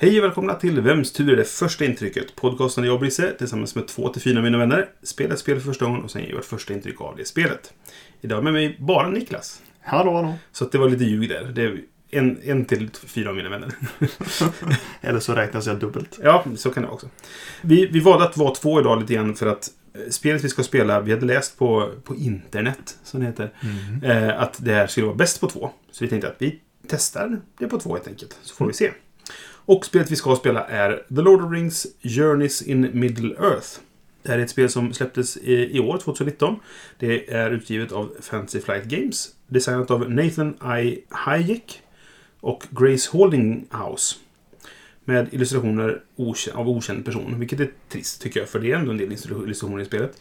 Hej och välkomna till Vems tur är det första intrycket? Podcasten där jag och Brisse tillsammans med två till fyra mina vänner spelar ett spel för första gången och sen ger vårt första intryck av det spelet. Idag med mig bara Niklas. Hallå, hallå. Så det var lite ljug där. Det är en, en till fyra av mina vänner. Eller så räknas jag dubbelt. ja, så kan det också. Vi, vi valde att vara två idag lite grann för att eh, spelet vi ska spela, vi hade läst på, på internet, som det heter, eh, att det här skulle vara bäst på två. Så vi tänkte att vi testar det på två helt enkelt, så får vi se. Och spelet vi ska spela är The Lord of the Rings Journeys in Middle Earth. Det här är ett spel som släpptes i, i år, 2019. Det är utgivet av Fantasy Flight Games. Designat av Nathan I. Hayek och Grace Holdinghouse. Med illustrationer av okänd person. Vilket är trist tycker jag, för det är ändå en del illustrationer i spelet.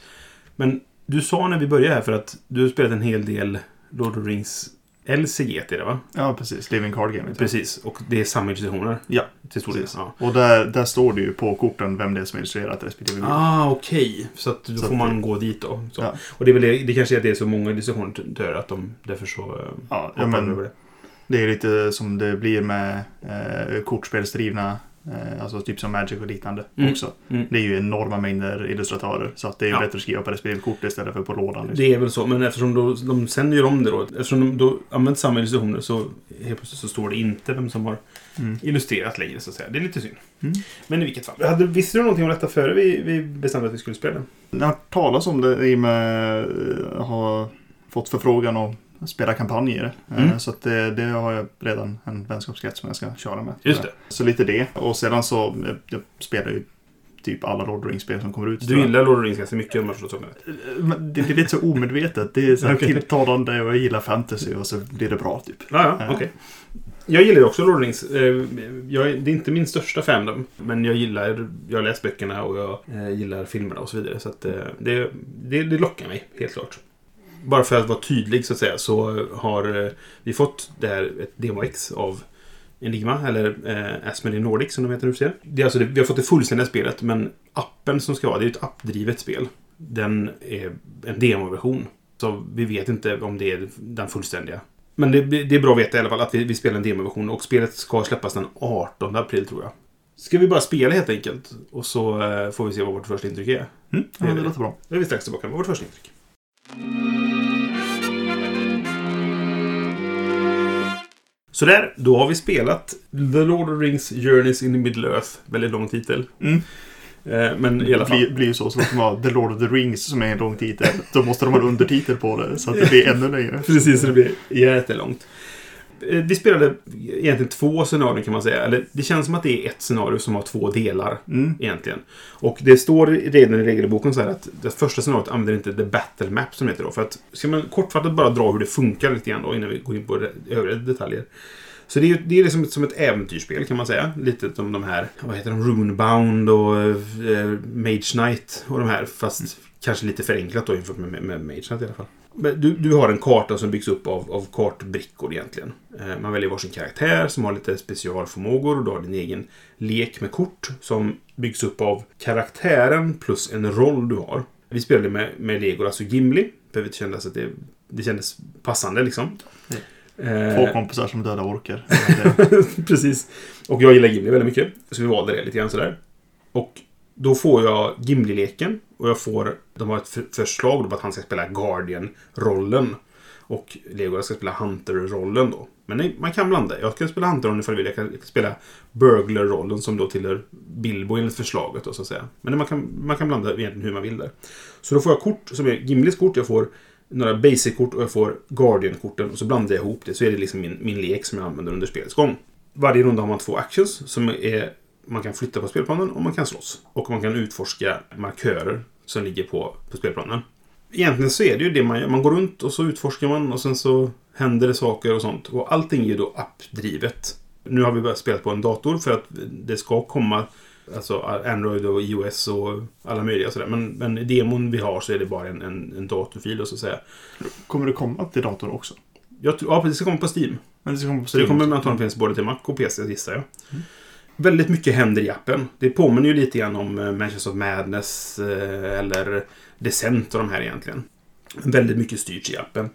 Men du sa när vi började här för att du har spelat en hel del Lord of the Rings LCG heter det va? Ja, precis. Living Card Game. det. Precis, och det är samma illustrationer. Ja, Till stor del. Ja. Och där, där står det ju på korten vem det är som illustrerat respektive bild. Ah, okej. Så att då Så får man det- gå dit då. Ja. Och det är väl det, det kanske är att det är så många illustrationer att de därför så... eh, Ja, ja, men- över det. Det är lite som det blir med eh, kortspelsdrivna, alltså typ som Magic och liknande Mm. också. Mm. Det är ju enorma mängder illustratörer. Så att det är Ja. bättre att skriva på respektive kort istället för på lådan. Liksom. Det är väl så, men eftersom då, de sen gör om det då. Eftersom de då använder samma illustrationer så helt plötsligt så står det inte vem som har Mm. illustrerat längre så att säga. Det är lite synd. Mm. Men i vilket fall. Hade, visste du någonting om detta före vi, vi bestämde att vi skulle spela? Jag har hört talas om det i och med eh, har fått förfrågan om att spela kampanjer. Eh, Mm. Så det, det har jag redan en vänskapskrets som jag ska köra med. Just det. Så lite det. Och sedan så, eh, jag spelar ju typ alla Lord of the Rings-spel som kommer ut. Du gillar Lord of the Rings ganska mycket om jag förstått. Eh, Det, det är lite så omedvetet. Det är så Okej. tilltalande och jag gillar fantasy och så blir det bra typ. Ja, ja, okej. Jag gillar ju också Lord of the Rings. Jag, det är inte min största fandom. Men jag gillar, jag läst böckerna och jag gillar filmerna och så vidare. Så att, det, det, det lockar mig, helt klart. Bara för att vara tydlig så att säga så har eh, vi fått det här, ett demo-ex av Enigma, eller eh, Asmodee Nordic som de heter nu för. Det är alltså det, Vi har fått det fullständiga spelet, men appen som ska vara, det är ett appdrivet spel. Den är en demoversion. Så vi vet inte om det är den fullständiga. Men det, det är bra att veta i alla fall att vi, vi spelar en demoversion och spelet ska släppas den 18 april tror jag. Ska vi bara spela helt enkelt och så eh, får vi se vad vårt första intryck är. Mm, ja, Det är det det. låter bra. Då är vi strax tillbaka med vårt första intryck. Sådär, då har vi spelat The Lord of the Rings Journeys in the Middle Earth. Väldigt lång titel. Mm. Eh, Men i alla Det fall. blir, blir ju så som att de har The Lord of the Rings som är en lång titel. Då måste de ha en undertitel på det så att det blir ännu längre. Precis, så det blir jättelångt. Eh, Vi spelade egentligen två scenarion kan man säga. Eller det känns som att det är ett scenario som har två delar. Mm. Egentligen. Och det står redan i regelboken så här att det första scenariot använder inte the battle map som heter då. För att, ska man kortfattat bara dra hur det funkar lite grann då innan vi går in på övriga detaljer. Så det är, det är liksom som ett äventyrsspel kan man säga. Lite som de här, vad heter de, Runebound och eh, Mage Knight och de här. Fast kanske lite förenklat då jämfört med, med, med Mage Knight i alla fall. Du, du har en karta som byggs upp av, av kartbrickor egentligen. Eh, man väljer varsin karaktär som har lite specialförmågor och du har din egen lek med kort som byggs upp av karaktären plus en roll du har. Vi spelade med, med Lego, alltså Gimli. För vi kände att det, det kändes passande liksom. Eh, Två kompisar som dödar orker. Precis. Och jag gillar Gimli väldigt mycket. Så vi valde det lite grann sådär. Och då får jag Gimli-leken. Och jag får... De har ett förslag om på att han ska spela Guardian-rollen. Och Lego ska spela Hunter-rollen då. Men nej, man kan blanda. Jag kan spela Hunter-rollen ifall jag vill. Jag kan, jag kan spela Burglar-rollen som då tillhör Bilbo enligt förslaget då, så att säga. Men man kan, man kan blanda egentligen hur man vill där. Så då får jag kort som är Gimlis kort. Jag får några basic-kort och jag får Guardian-korten. Och så blandar jag ihop det. Så är det liksom min, min lek som jag använder under spelets gång. Varje runda har man två actions som är man kan flytta på spelplanen och man kan slåss. Och man kan utforska markörer som ligger på, på spelplanen. Egentligen så är det ju det man gör. Man går runt och så utforskar man och sen så händer det saker och sånt. Och allting är ju då appdrivet. Nu har vi börjat spela på en dator för att det ska komma Alltså Android och iOS och alla möjliga sådär. Men, men i demon vi har så är det bara en, en, en datorfil då, så att säga. Kommer det komma till dator också? Jag tror, ja, precis, det ska komma på Steam. Men det ska komma på Så det Steam kommer antagligen finnas både till Mac och PC gissar jag. Väldigt mycket händer i appen. Det påminner ju lite grann om eh, Manchester of Madness eh, eller Descent och de här egentligen. Väldigt mycket styrs i appen.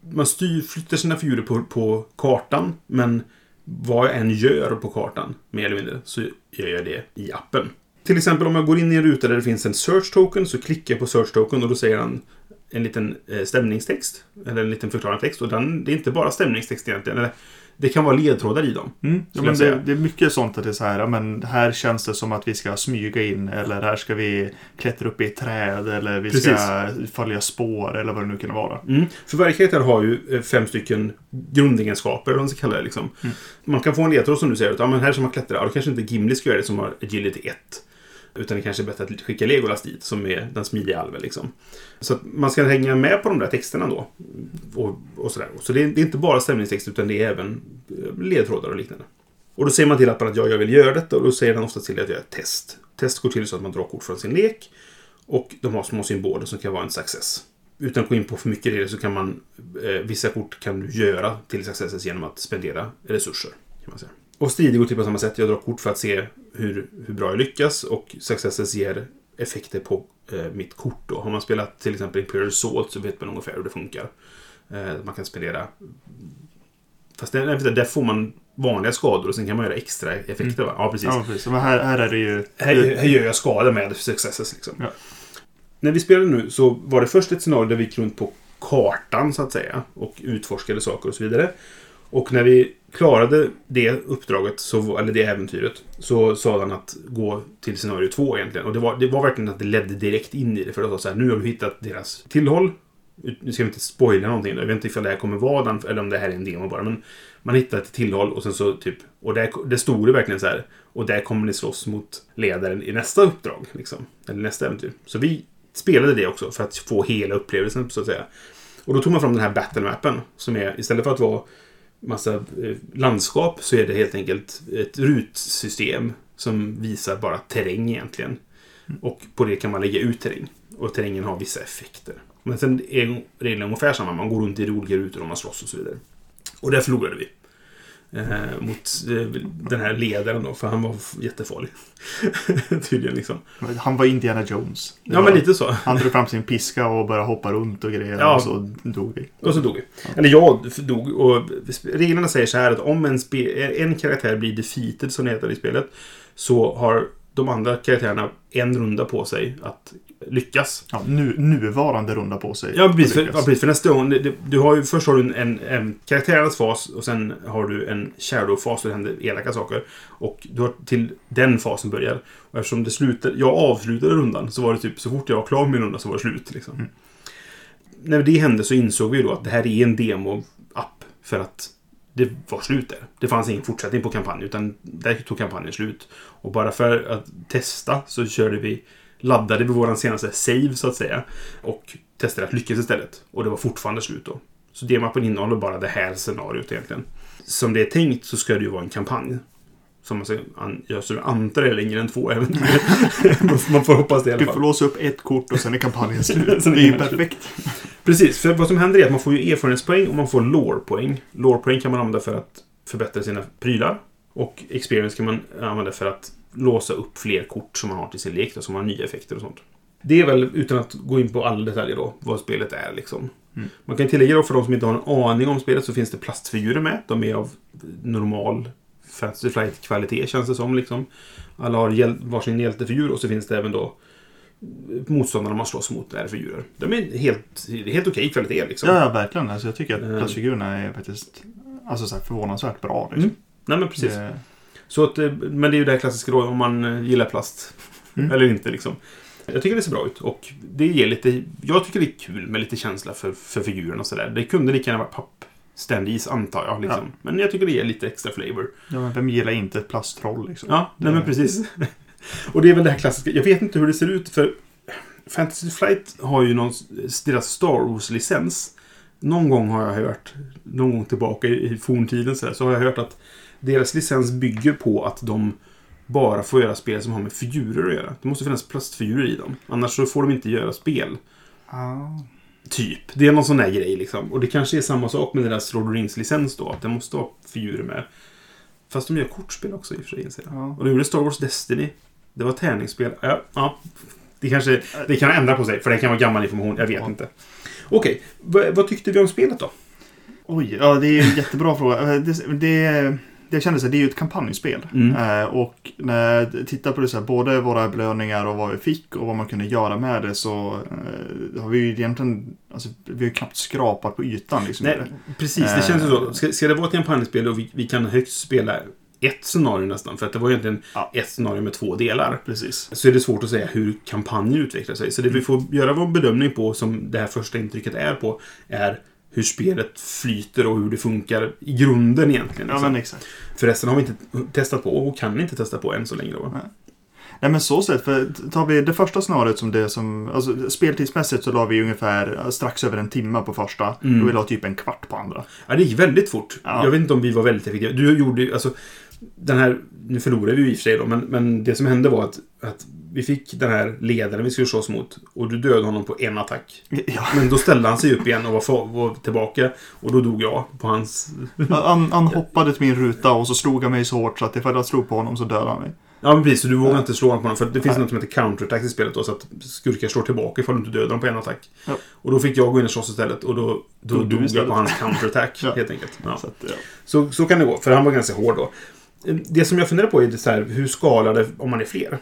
Man styr, flyttar sina figurer på, på kartan, men vad jag än gör på kartan, mer eller mindre, så gör jag det i appen. Till exempel om jag går in i en ruta där det finns en search token, så klickar jag på search token och då säger han en liten eh, stämningstext, eller en liten förklarande text. Och den, det är inte bara stämningstext egentligen. Eller, det kan vara ledtrådar i dem. Mm. Ja, men det, det är mycket sånt att det är så här, men här känns det som att vi ska smyga in eller här ska vi klättra upp i ett träd eller vi ska följa spår eller vad det nu kan vara. Mm. För varje karaktär har ju eh, fem stycken grundegenskaper, vad man ska kalla det. Liksom. Man kan få en ledtråd som du säger, att ja, men här som man klättrar, ja, då kanske inte Gimli ska göra det som har agility 1. Utan det kanske är bättre att skicka Legolas dit, som är den smidiga alven. Liksom. Så att man ska hänga med på de där texterna då. Och, och sådär. Så det är, det är inte bara stämningstext, utan det är även eh, ledtrådar och liknande. Och då säger man till appen att ja, jag vill göra detta och då säger den ofta till att göra ett test. Test går till så att man drar kort från sin lek och de har små symboler som kan vara en success. Utan att gå in på för mycket i det så kan man... Eh, vissa kort kan du göra till successes genom att spendera resurser. Kan man säga. Och strider går till på samma sätt. Jag drar kort för att se hur, hur bra jag lyckas och successes ger effekter på eh, mitt kort. Då. Har man spelat till exempel Imperial Salt så vet man ungefär hur det funkar. Eh, man kan spendera... Fast där, där- får man vanliga skador och sen kan man göra extra effekter. Va? Ja, precis. Ja, precis. Men här, här är det ju... Här, här gör jag skada med successes liksom. Ja. När vi spelade nu så var det först ett scenario där vi gick runt på kartan så att säga. Och utforskade saker och så vidare. Och när vi klarade det uppdraget, så, eller det äventyret, så sa han att gå till scenario två egentligen. Och det var, det var verkligen att det ledde direkt in i det. För att sa så här, nu har vi hittat deras tillhåll. Nu ska vi inte spoila någonting. Jag vet inte ifall det här kommer vara den, eller om det här är en demo bara. Men man hittar ett tillhåll och sen så typ... Och där, det stod det verkligen så här. Och där kommer ni slåss mot ledaren i nästa uppdrag. Liksom. Eller nästa äventyr. Så vi spelade det också för att få hela upplevelsen så att säga. Och då tog man fram den här battle mappen. Som är, istället för att vara massa eh, landskap så är det helt enkelt ett rutsystem som visar bara terräng egentligen. Och på det kan man lägga ut terräng. Och terrängen har vissa effekter. Men sen är reglerna ungefär samma. Man går runt i olika rutor och man slåss och så vidare. Och där förlorade vi. Eh, mot eh, den här ledaren då, för han var jättefarlig. Tydligen liksom. Han var Indiana Jones. Det Ja, var, men lite så. Han drog fram sin piska och började hoppa runt och grejer. Ja. Och så dog vi. Och så dog vi. Eller jag dog. Och reglerna säger så här att om en, en karaktär blir defeated, som det heter i spelet, så har de andra karaktärerna en runda på sig att lyckas. Ja, nu, nuvarande runda på sig. Ja, precis. För, ja, precis, för nästa gång, det- du har ju, först har du en, en karaktärens fas och sen har du en shadow-fas där det händer elaka saker. Och du har till den fasen börjar. Och eftersom det slutade, jag avslutade rundan så var det typ så fort jag var klar med min runda så var det slut. Liksom. När det hände så insåg vi då att det här är en demo-app. För att det var slut där. Det fanns ingen fortsättning på kampanjen utan där tog kampanjen slut. Och bara för att testa så körde vi laddade vi våran senaste save så att säga. Och testade att lyckas istället. Och det var fortfarande slut då. Så D-mappen innehåller bara det här scenariot egentligen. Som det är tänkt så ska det ju vara en kampanj. Som man an- jag antar det är längre än två äventyr. man får hoppas det i alla Du fall. får låsa upp ett kort och sen är kampanjen slut. Det är ju perfekt. Precis, för vad som händer är att man får ju erfarenhetspoäng och man får lore-poäng. Lore-poäng kan man använda för att förbättra sina prylar. Och experience kan man använda för att låsa upp fler kort som man har till sin lek, då, som har nya effekter och sånt. Det är väl, utan att gå in på alla detaljer då, vad spelet är liksom. Mm. Man kan tillägga då, för de som inte har en aning om spelet, så finns det plastfigurer med. De är av normal Fantasy Flight-kvalitet, känns det som. Liksom. Alla har hjäl- varsin hjältefigur och så finns det även då motståndarna man slåss mot är figurer. De är helt, helt okej kvalitet liksom. Ja, ja, verkligen. Alltså, jag tycker att Eh. plastfigurerna är faktiskt alltså, så förvånansvärt bra. Liksom. Mm. Nej men precis. Det, Så att, eh, men det är ju det här klassiska då, om man eh, gillar plast. Mm. Eller inte liksom. Jag tycker det ser bra ut och det ger lite... Jag tycker det är kul med lite känsla för, för figurerna och sådär. Det kunde lika gärna vara papp standees antar jag. Liksom. Ja. Men jag tycker det ger lite extra flavor. ja, men vem gillar inte ett plasttroll? Liksom? Ja, nej Det- men precis. och det är väl det här klassiska. Jag vet inte hur det ser ut för Fantasy Flight har ju någon, deras Star Wars-licens. Någon gång har jag hört, någon gång tillbaka i forntiden så, här, så har jag hört att deras licens bygger på att de bara få göra spel som har med figurer att göra. Det måste finnas plastfigurer i dem. Annars så får de inte göra spel. Ah. Typ. Det är någon sån där grej liksom. Och det kanske är samma sak med deras Lord of Rings-licens då. Att det måste ha figurer med. Fast de gör kortspel också i och för sig. inser. Ja. Och de gjorde Star Wars Destiny. Det var tärningsspel. Ja, ja. Det kanske det kan ändra på sig. För det kan vara gammal information. Jag vet Ja. inte. Okej. vad- vad tyckte vi om spelet då? Oj, ja det är en jättebra fråga. Det, det, det kändes att det är ju ett kampanjspel. Mm. Eh, och när jag tittar på det så här, både våra belöningar och vad vi fick och vad man kunde göra med det så eh, har vi ju egentligen, alltså vi har knappt skrapat på ytan liksom. Nej, precis. Det känns ju så. Ska, ska det vara ett kampanjspel och vi, vi kan högst spela ett scenario nästan. För att det var egentligen Ja. ett scenario med två delar. Precis. Så är det svårt att säga hur kampanjen utvecklar sig. Så det vi får göra vår bedömning på, som det här första intrycket är på, är hur spelet flyter och hur det funkar i grunden egentligen. Ja liksom. men exakt. För resten har vi inte testat på och kan inte testa på än så länge. Då. Nej. Nej men så sett, för tar vi det första scenariot som det som, alltså speltidsmässigt så la vi ungefär strax över en timme på första. Mm. Och vi la typ en kvart på andra. Ja, det gick väldigt fort. Ja. Jag vet inte om vi var väldigt effektiva. Du gjorde ju, alltså, den här, nu förlorade vi ju i och för sig då, men, men det som hände var att, att vi fick den här ledaren vi skulle slåss mot och du dödade honom på en attack. Ja. Men då ställde han sig upp igen och var, fa- var tillbaka och då dog jag på hans... Han, han hoppade till min ruta och så slog han mig så hårt så att ifall jag slog på honom så dödade han mig. Ja, men precis. Så du vågar Ja. inte slå honom på honom. För det finns Nej. något som heter counterattack i spelet då, så att skurkar slår tillbaka ifall du inte dödar dem på en attack. Ja. Och då fick jag gå in och slåss istället och då, då Dog du dog jag istället. på hans counterattack, Ja. helt enkelt. Så att. Så, så kan det gå, för han var ganska hård då. Det som jag funderar på är så här, hur skalar det om man är fler?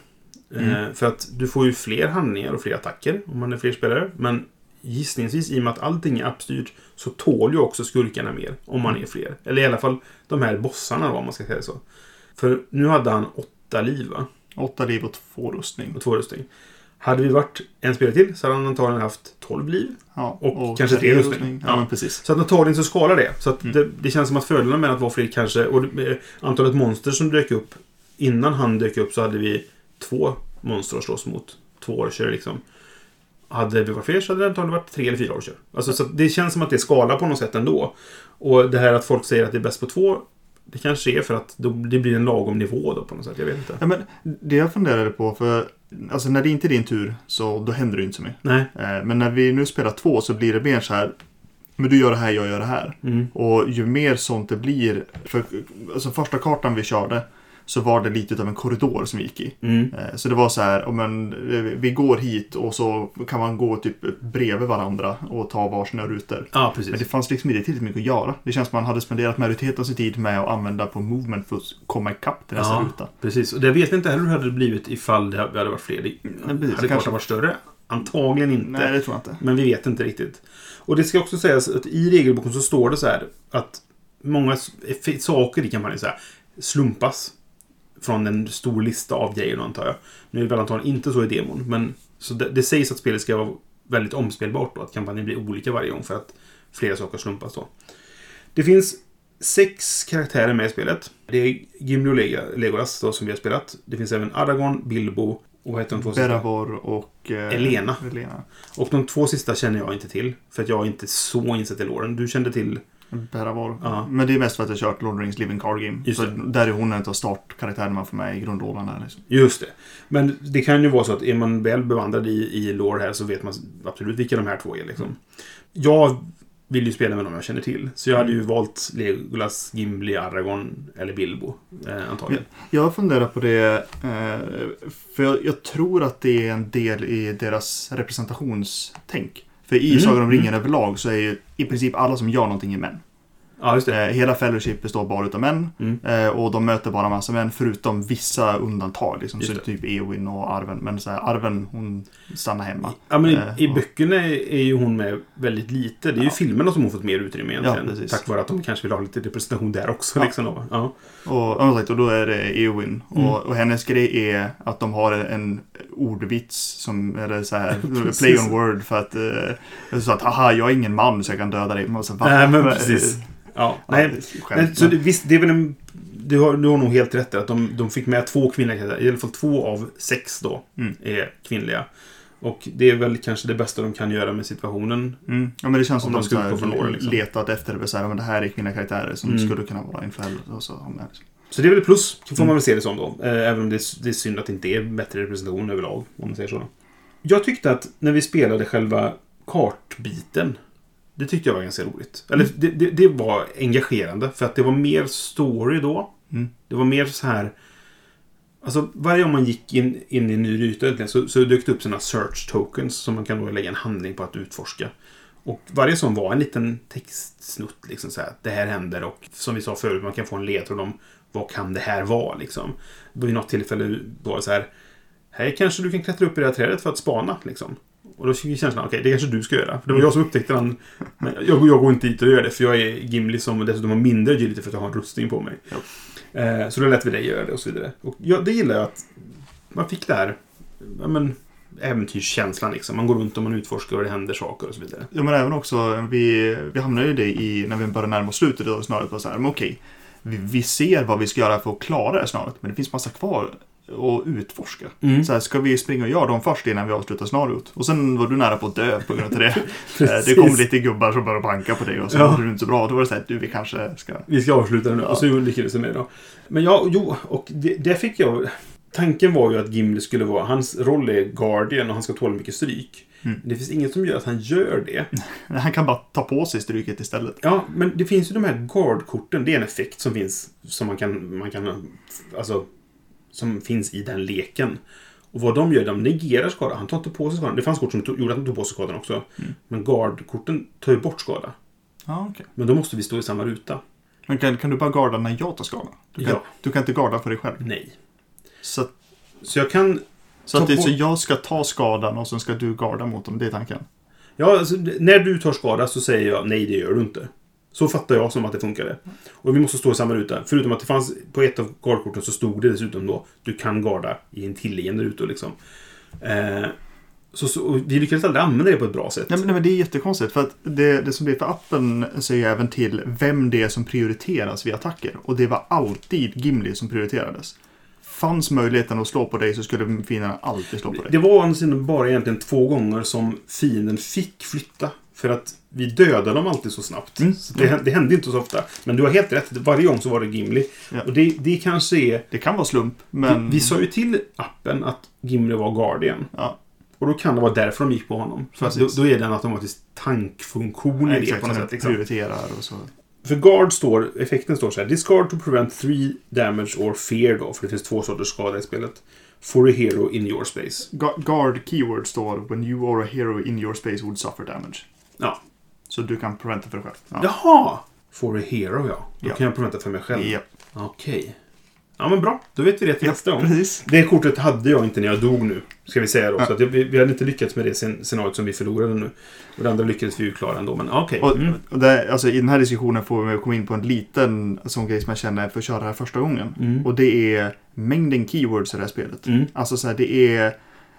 Mm. Eh, för att du får ju fler handlingar och fler attacker om man är fler spelare. Men gissningsvis, i och med att allting är appstyrt, så tål ju också skurkarna mer om man är fler. Eller i alla fall de här bossarna då, om man ska säga så. För nu hade han åtta liv, va? Åtta liv och två rustning. Och två rustning. Hade vi varit en spelare till så hade han antagligen haft 12 liv. Ja, Och kanske tre rustning. Ja, Ja. men precis. Så att antagligen så skalar det. Så att Mm. det, det känns som att fördelarna med att vara fler kanske... Och eh, antalet monster som dök upp innan han dök upp så hade vi två monster att slåss mot. Två orcher liksom. Hade vi varit fler så hade det antagligen varit tre eller fyra orcher. Alltså, så det känns som att det skalar på något sätt ändå. Och det här att folk säger att det är bäst på två. Det kanske är för att det blir en lagom nivå då på något sätt. Jag vet inte. Ja, men det jag funderade på, för alltså, när det inte är din tur så då händer det inte så mycket. Nej. Eh, Men när vi nu spelar två så blir det mer så här. Men du gör det här, jag gör det här. Mm. Och ju mer sånt det blir. För alltså, första kartan vi körde så var det lite av en korridor som vi gick i. Mm. Eh, Så det var så här, om men, eh, vi går hit och så kan man gå typ bredvid varandra och ta varsina rutor. Ja, Men det precis. fanns liksom inte tillräckligt mycket att göra. Det känns som man hade spenderat majoriteten av sin tid med att använda på movement för att komma ikapp till nästa Ja. ruta. Precis. Och det vet vi inte heller hur det hade blivit ifall det hade varit fler. Det precis. hade Kanske- kanske varit större. Antagligen inte. Nej, det tror jag inte. Men vi vet inte riktigt. Och det ska också sägas att i regelboken så står det så här att många saker i kampanjen så här slumpas från en stor lista av grejer antar jag. Nu är det väl antagligen inte så i demon, men så det, det sägs att spelet ska vara väldigt omspelbart då, att kampanjen blir olika varje gång för att flera saker slumpas då. Det finns sex karaktärer med i spelet. Det är Gimli och Legolas då, som vi har spelat. Det finns även Aragorn, Bilbo och vad heter de två sista? Beravor och... Eh, Elena. Elena. Och de två sista känner jag inte till. För att jag är inte så insatt i låren. Du kände till... Beravor. Ja. Men det är mest för att jag kört Lord Rings Living Card Game. Just Så det. där är hon en av startkaraktärerna får med i grundrollen. Liksom. Just det. Men det kan ju vara så att är man väl bevandrad i, i lore här så vet man absolut vilka de här två är. Liksom. Jag vill ju spela med dem jag känner till. Så jag hade ju valt Legolas, Gimli, Aragorn eller Bilbo. Eh, antagligen. Jag funderar på det, eh, för jag, jag tror att det är en del i deras representationstänk. För i Mm, Sagan om mm. ringen överlag så är ju i princip alla som gör någonting är män. Ja, just det. Eh, hela Fellowship består bara utav män. Mm. Eh, och de möter bara massa män förutom vissa undantag. Liksom, så är typ Eowyn och Arven. Men så här, Arven hon stannar hemma. Ja, men i, Eh, i böckerna är, är ju hon med väldigt lite. Det är ju Ja. filmerna som hon fått mer utrymme egentligen. Ja, precis. tack vare att de kanske vill ha lite representation där också. Ja. Liksom, då. ja. Och, och då är det Eowyn. Mm. Och, och hennes grej är att de har en ordvits som, eller så här, play on word för att, eh, så att haha, jag är ingen man så jag kan döda dig. Man så? Nej, men precis. Ja, Ja, nej, skämt, Nej, så det, visst, det är väl en... Du har, du har nog helt rätt där. Att de, de fick med två kvinnliga karaktärer. I alla fall två av sex då Mm. är kvinnliga. Och det är väl kanske det bästa de kan göra med situationen. Mm. Ja men det känns som Om de de här liksom. letat efter det. Så här, men det här är kvinnliga karaktärer som Mm. skulle kunna vara och så med. Liksom. Så det är väl ett plus, får man väl se det som då. Eh, Även om det är, det är synd att det inte är bättre representation överlag, om man säger så. Jag tyckte att när vi spelade själva kartbiten, det tyckte jag var ganska roligt. Eller det, det, det var engagerande, för att det var mer story då. Mm. Det var mer så här... Alltså varje gång man gick in, in i en ny ruta så, så dök det upp sådana search tokens som man kan då lägga en handling på att utforska. Och varje sån var en liten textsnutt. Liksom så här, det här händer och som vi sa förut, man kan få en ledtråd om vad kan det här vara liksom. Vid något tillfälle var det så här, här kanske du kan klättra upp i det här trädet för att spana liksom. Och då fick känslan, okej, det kanske du ska göra. För det var jag som upptäckte den. Men jag, jag går inte dit och gör det, för jag är Gimli som dessutom har mindre agility för att jag har en rustning på mig. Ja. Eh, så då lät vi dig göra det och så vidare. Och ja, det gillar jag att man fick det här, ja men, äventyrskänslan liksom. Man går runt och man utforskar och det händer saker och så vidare. Ja, men även också, vi, vi hamnar ju i det i, när vi börjar närma oss slutet av snöret på så här, men okej, vi, vi ser vad vi ska göra för att klara det här snöret, men det finns massa kvar att utforska. Mm. Så här, ska vi springa och göra dem först innan vi avslutar scenariot? Och sen var du nära på att dö på grund av det. Eh, det kom lite gubbar som började banka på dig och så Ja. var du inte så bra. Då var det så här, du, vi kanske ska... Vi ska avsluta det nu. Ja. Och så lyckades vi med då. Men ja, jo, och det, det fick jag... Tanken var ju att Gimli skulle vara... Hans roll är Guardian och han ska tåla mycket stryk. Mm. Det finns inget som gör att han gör det. Han kan bara ta på sig stryket istället. Ja, men det finns ju de här Guard-korten. Det är en effekt som finns. Som man kan... Man kan alltså... Som finns i den leken. Och vad de gör, de negerar skada. Han tar inte på sig skadan. Det fanns kort som tog, gjorde att han tog på sig skadan också. Mm. Men Guard-korten tar ju bort skada. Ja, okej. Men då måste vi stå i samma ruta. Men kan, kan du bara garda när jag tar skada? Du kan, Ja. du kan inte garda för dig själv. Nej. Så, Så jag kan så, att det, så jag ska ta skadan och sen ska du garda mot dem, det är tanken? Ja, alltså, när du tar skada så säger jag nej, det gör du inte. Så fattar jag som att det funkade. Och vi måste stå i samma ruta. Förutom att det fanns på ett av gardkorten så stod det dessutom då du kan garda i en tillliggande ruta liksom. Eh, så, så, vi lyckades aldrig använda det på ett bra sätt. Nej, men, nej, men det är jättekonstigt. För att det, det som blir för appen säger även till vem det är som prioriteras vid attacker. Och det var alltid Gimli som prioriterades. Fanns möjligheten att slå på dig så skulle fienderna alltid slå på dig. Det var bara egentligen två gånger som fienden fick flytta. För att vi dödade dem alltid så snabbt. Mm. Så det, det hände inte så ofta. Men du har helt rätt. Varje gång så var det Gimli. Ja. Och det, det kanske är... Det kan vara slump, men... Vi, vi sa ju till appen att Gimli var Guardian. Ja, Och då kan det vara därför de gick på honom. För då, då är det en automatisk tankfunktion i det på något sätt. Liksom. prioriterar och så. För guard står, effekten står så här. Discard to prevent three damage or fear då. För det finns två sorters skada i spelet. For a hero in your space. Guard keyword står When you or a hero in your space would suffer damage. Ja. Så du kan preventa för dig själv. Ja. Jaha! For a hero ja. Då Ja. kan jag preventa för mig själv. Ja, Okej. Ja men bra. Då vet vi det till nästa gång. precis. Det kortet hade jag inte när jag dog nu. Ska vi säga då. Ja. Så att jag, vi, vi hade inte lyckats med det scen- scenariot som vi förlorade nu. Och det andra lyckades vi ju klara ändå. Men okej. Och, Mm. och det, alltså, I den här diskussionen får vi komma in på en liten sån grej som jag känner för att köra det här första gången. Mm. Och det är mängden keywords i det här spelet. Mm. Alltså så här, det är...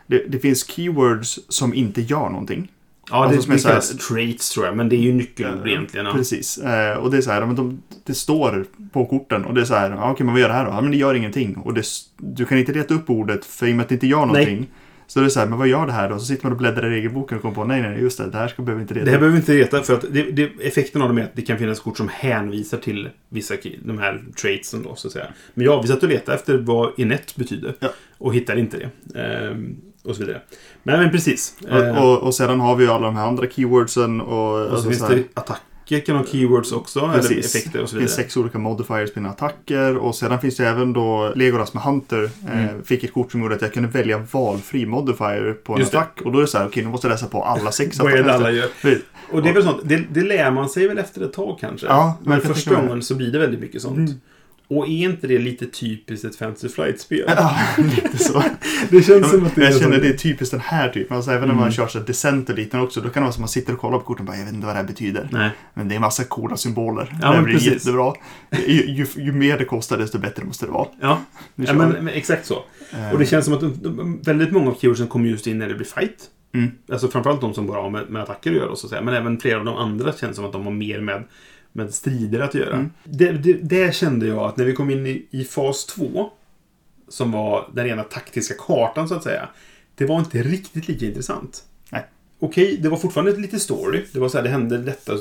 Det, det finns keywords som inte gör någonting. Ja, det, Alltså, som är det så här- traits tror jag. Men det är ju nyckelord egentligen. Ja. Precis. Eh, och det är så här, men de, det står på korten och det är så här, ja, okej men vad gör det här då? Ja, men det gör ingenting. Och det, du kan inte leta upp ordet för i och med att det inte gör någonting. Så det är så här, men vad gör det här då? Så sitter man och bläddrar i regelboken och kommer på, nej nej, just det, det här ska behöver inte leta Det här behöver vi inte veta för att det, det, effekten av dem är att det kan finnas kort som hänvisar till vissa de här traitsen då så att säga. Men ja, vi satt och letade efter vad inett betyder. Ja. Och hittade inte det. Ehm, och så vidare. Men, men precis. Och, Ehm, och, och sedan har vi ju alla de här andra keywordsen och... och så alltså finns det attacker kan ha keywords också. Eller Precis. effekter och så Det finns vidare. sex olika modifiers på dina attacker och sedan finns det även då Legolas med Hunter eh, Mm. fick ett kort som gjorde att jag kunde välja valfri modifier på en Just det. attack och då är det så här, okej nu måste jag läsa på alla sex Vad är det alla attacker. gör? Och det är väl sånt, det, det lär man sig väl efter ett tag kanske. Ja, men kan första gången så blir det väldigt mycket sånt. Mm. Och är inte det lite typiskt ett Fantasy Flight-spel? Ja, lite så. Det känns som att det är jag så. känner det är typiskt den här typen. Alltså, även när Mm. man kör så Descent och liknande också. Då kan det vara som att man sitter och kollar på korten och bara, jag vet inte vad det här betyder. Nej. Men det är en massa coola symboler. Ja, det blir precis. jättebra. Ju, ju, ju mer det kostar desto bättre måste det vara. Ja, ja men, men exakt så. Eh, Och det känns som att de, de, väldigt många av keywordsen kommer just in när det blir fight. Mm. Alltså framförallt de som bara har med, med attacker att göra. Så att säga. Men även flera av de andra känns som att de har mer med, med strider att göra. Mm. Det, det, det kände jag att när vi kom in i, i fas 2, som var den rena taktiska kartan så att säga. Det var inte riktigt lika intressant. Nej. Okej, det var fortfarande lite story. Det var så här, det hände detta.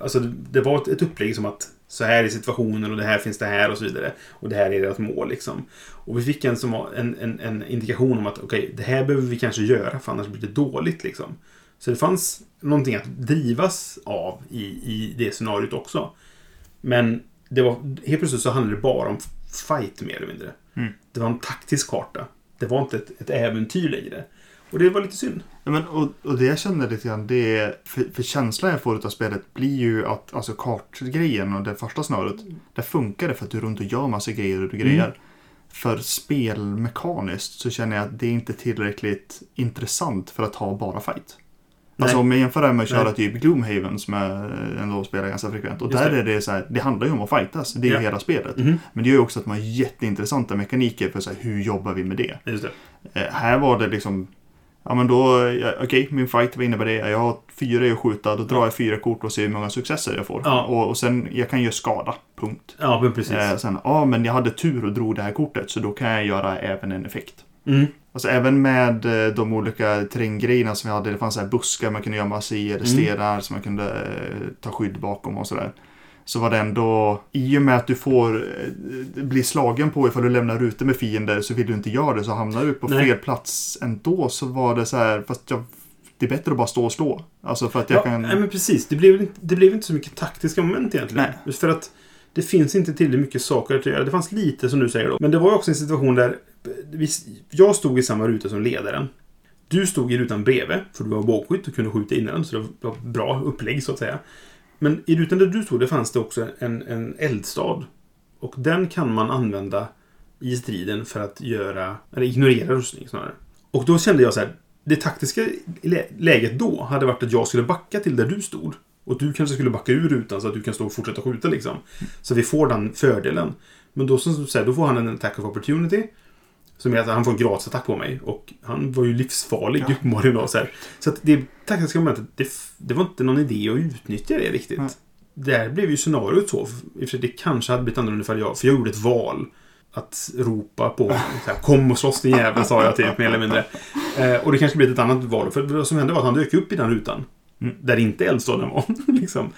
Alltså, det, var ett, upplägg som att Så här är situationen och det här finns det här och så vidare. Och det här är deras mål liksom. Och vi fick en, som en, en, en indikation om att okej, det här behöver vi kanske göra för annars blir det dåligt liksom. Så det fanns någonting att drivas av i, i det scenariot också. Men det var, helt plötsligt så handlade det bara om fight mer eller mindre. Mm. Det var en taktisk karta. Det var inte ett, ett äventyr längre. Och det var lite synd. Ja, men, och, och det jag känner lite grann, det är, för, för känslan jag får av spelet blir ju att alltså kartgrejen och det första snöret, där funkar det för att du runt och gör massa grejer och grejer. Mm. För spelmekaniskt så känner jag att det är inte tillräckligt intressant för att ha bara fight. Alltså Nej. om jag jämför det med att köra Nej. typ Gloomhaven som jag ändå spelar ganska frekvent. Och Just där det. är det så här, det handlar ju om att fightas. Det är Ja. ju hela spelet. Mhm. Men det gör ju också att man har jätteintressanta mekaniker för så här, hur jobbar vi med det. Det. Eh, här var det liksom Ja men då, ja, okej min fight, vad innebär det? Jag har fyra i att skjuta, då drar jag fyra kort och ser hur många successer jag får. Ja. Och, och sen, jag kan göra skada, punkt. Ja, men precis. Eh, sen, ja men jag hade tur och drog det här kortet, så då kan jag göra även en effekt. Mm. Alltså även med eh, de olika terränggrejerna som vi hade, det fanns så här buskar man kunde göra massa i, eller Mm. stenar som man kunde eh, ta skydd bakom och sådär. Så var det ändå, i och med att du får eh, bli slagen på ifall du lämnar rutor med fiender så vill du inte göra det så hamnar du på Nej. fel plats ändå så var det så här, fast jag, det är bättre att bara stå och slå. Alltså för att jag Ja, kan... nej, men precis. Det blev, inte- det blev inte så mycket taktiska moment egentligen. Nej. För att det finns inte tillräckligt mycket saker att göra. Det fanns lite som du säger då. Men det var ju också en situation där vi, jag stod i samma ruta som ledaren. Du stod i rutan bredvid, för du var bågskytt och kunde skjuta in den. Så det var bra upplägg så att säga. Men i rutan där du stod, det fanns det också en, en eldstad. Och den kan man använda i striden för att göra, eller ignorera rustning snarare. Och då kände jag så här, det taktiska läget då hade varit att jag skulle backa till där du stod. Och du kanske skulle backa ur rutan så att du kan stå och fortsätta skjuta liksom. Så vi får den fördelen. Men då, som du säger, då får han en attack of opportunity. Som är att han får en gratisattack på mig. Och han var ju livsfarlig Ja. uppenbarligen då. Så, här. så att det taktiska momentet, det, det var inte någon idé att utnyttja det riktigt. Nej. Där blev ju scenariot så. För det kanske hade blivit annorlunda för jag, för jag gjorde ett val. Att ropa på så här, Kom och slåss din jävel, sa jag typ mer eller mindre. Eh, och det kanske blev ett annat val. För vad som hände var att han dök upp i den rutan. Mm. Där inte eldstaden var. liksom.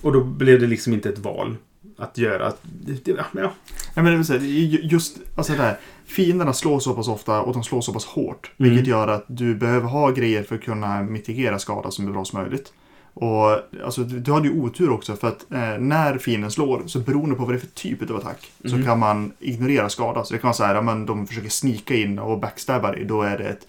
Och då blev det liksom inte ett val att göra. Det, det, ja, Ja, men det vill säga, ju- just alltså det här, fienderna slår så pass ofta och de slår så pass hårt. Mm. Vilket gör att du behöver ha grejer för att kunna mitigera skada så bra som möjligt. Och alltså, du, hade ju otur också för att eh, när fienden slår, så beroende på vad det är för typ av attack, så Mm. kan man ignorera skada. Så det kan vara så här, ja, men de försöker snika in och backstabba dig, då är det ett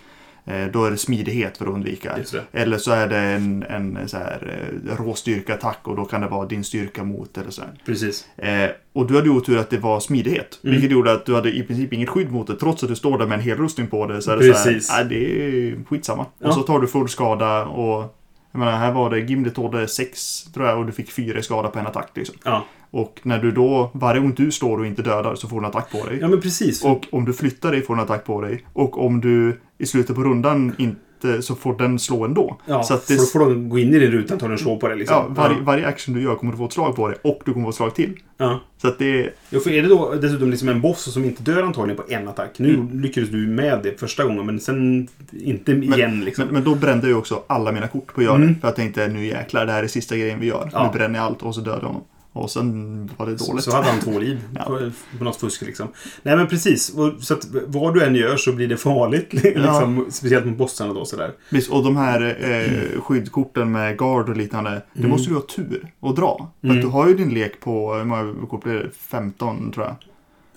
då är det smidighet för att undvika. Eller så är det en, en så här, eh, råstyrka-attack och då kan det vara din styrka mot eller så här. Precis. Eh, och du hade otur att det var smidighet. Mm. Vilket gjorde att du hade i princip inget skydd mot det. Trots att du står där med en hel rustning på det. Så är det Precis. så här, det är skitsamma. Ja. Och så tar du full skada och... Jag menar, här var det Gimli tålde 6 tror jag och du fick 4 i skada på en attack liksom. Ja. Och när du då, varje gång du står och inte dödar så får du en attack på dig. ja, men precis. Och om du flyttar dig får du en attack på dig. Och om du i slutet på rundan inte, så får den slå ändå. ja, så att det, då får de gå in i din ruta och ta en slå på det liksom. ja, varje, varje action du gör kommer du få ett slag på dig och du kommer få ett slag till. ja. Så att det, Ja, för är det då dessutom liksom en boss som inte dör antagligen på en attack. Nu Mm. lyckades du med det första gången, men sen inte igen liksom. Men, men då brände jag också alla mina kort på att göra Mm. det. För jag tänkte nu jäklar, det här är sista grejen vi gör. Ja. Nu bränner jag allt och så dödar jag honom. Och sen var det så, dåligt. så hade han två liv Ja. på, på något fusk liksom. Nej men precis. Och, så att vad du än gör så blir det farligt. liksom, Speciellt mot bossarna då sådär. Visst, och de här eh, skyddkorten med guard och liknande. Det Mm. måste du ha tur och dra. För Mm. att du har ju din lek på, hur många kort blir det? 15 tror jag.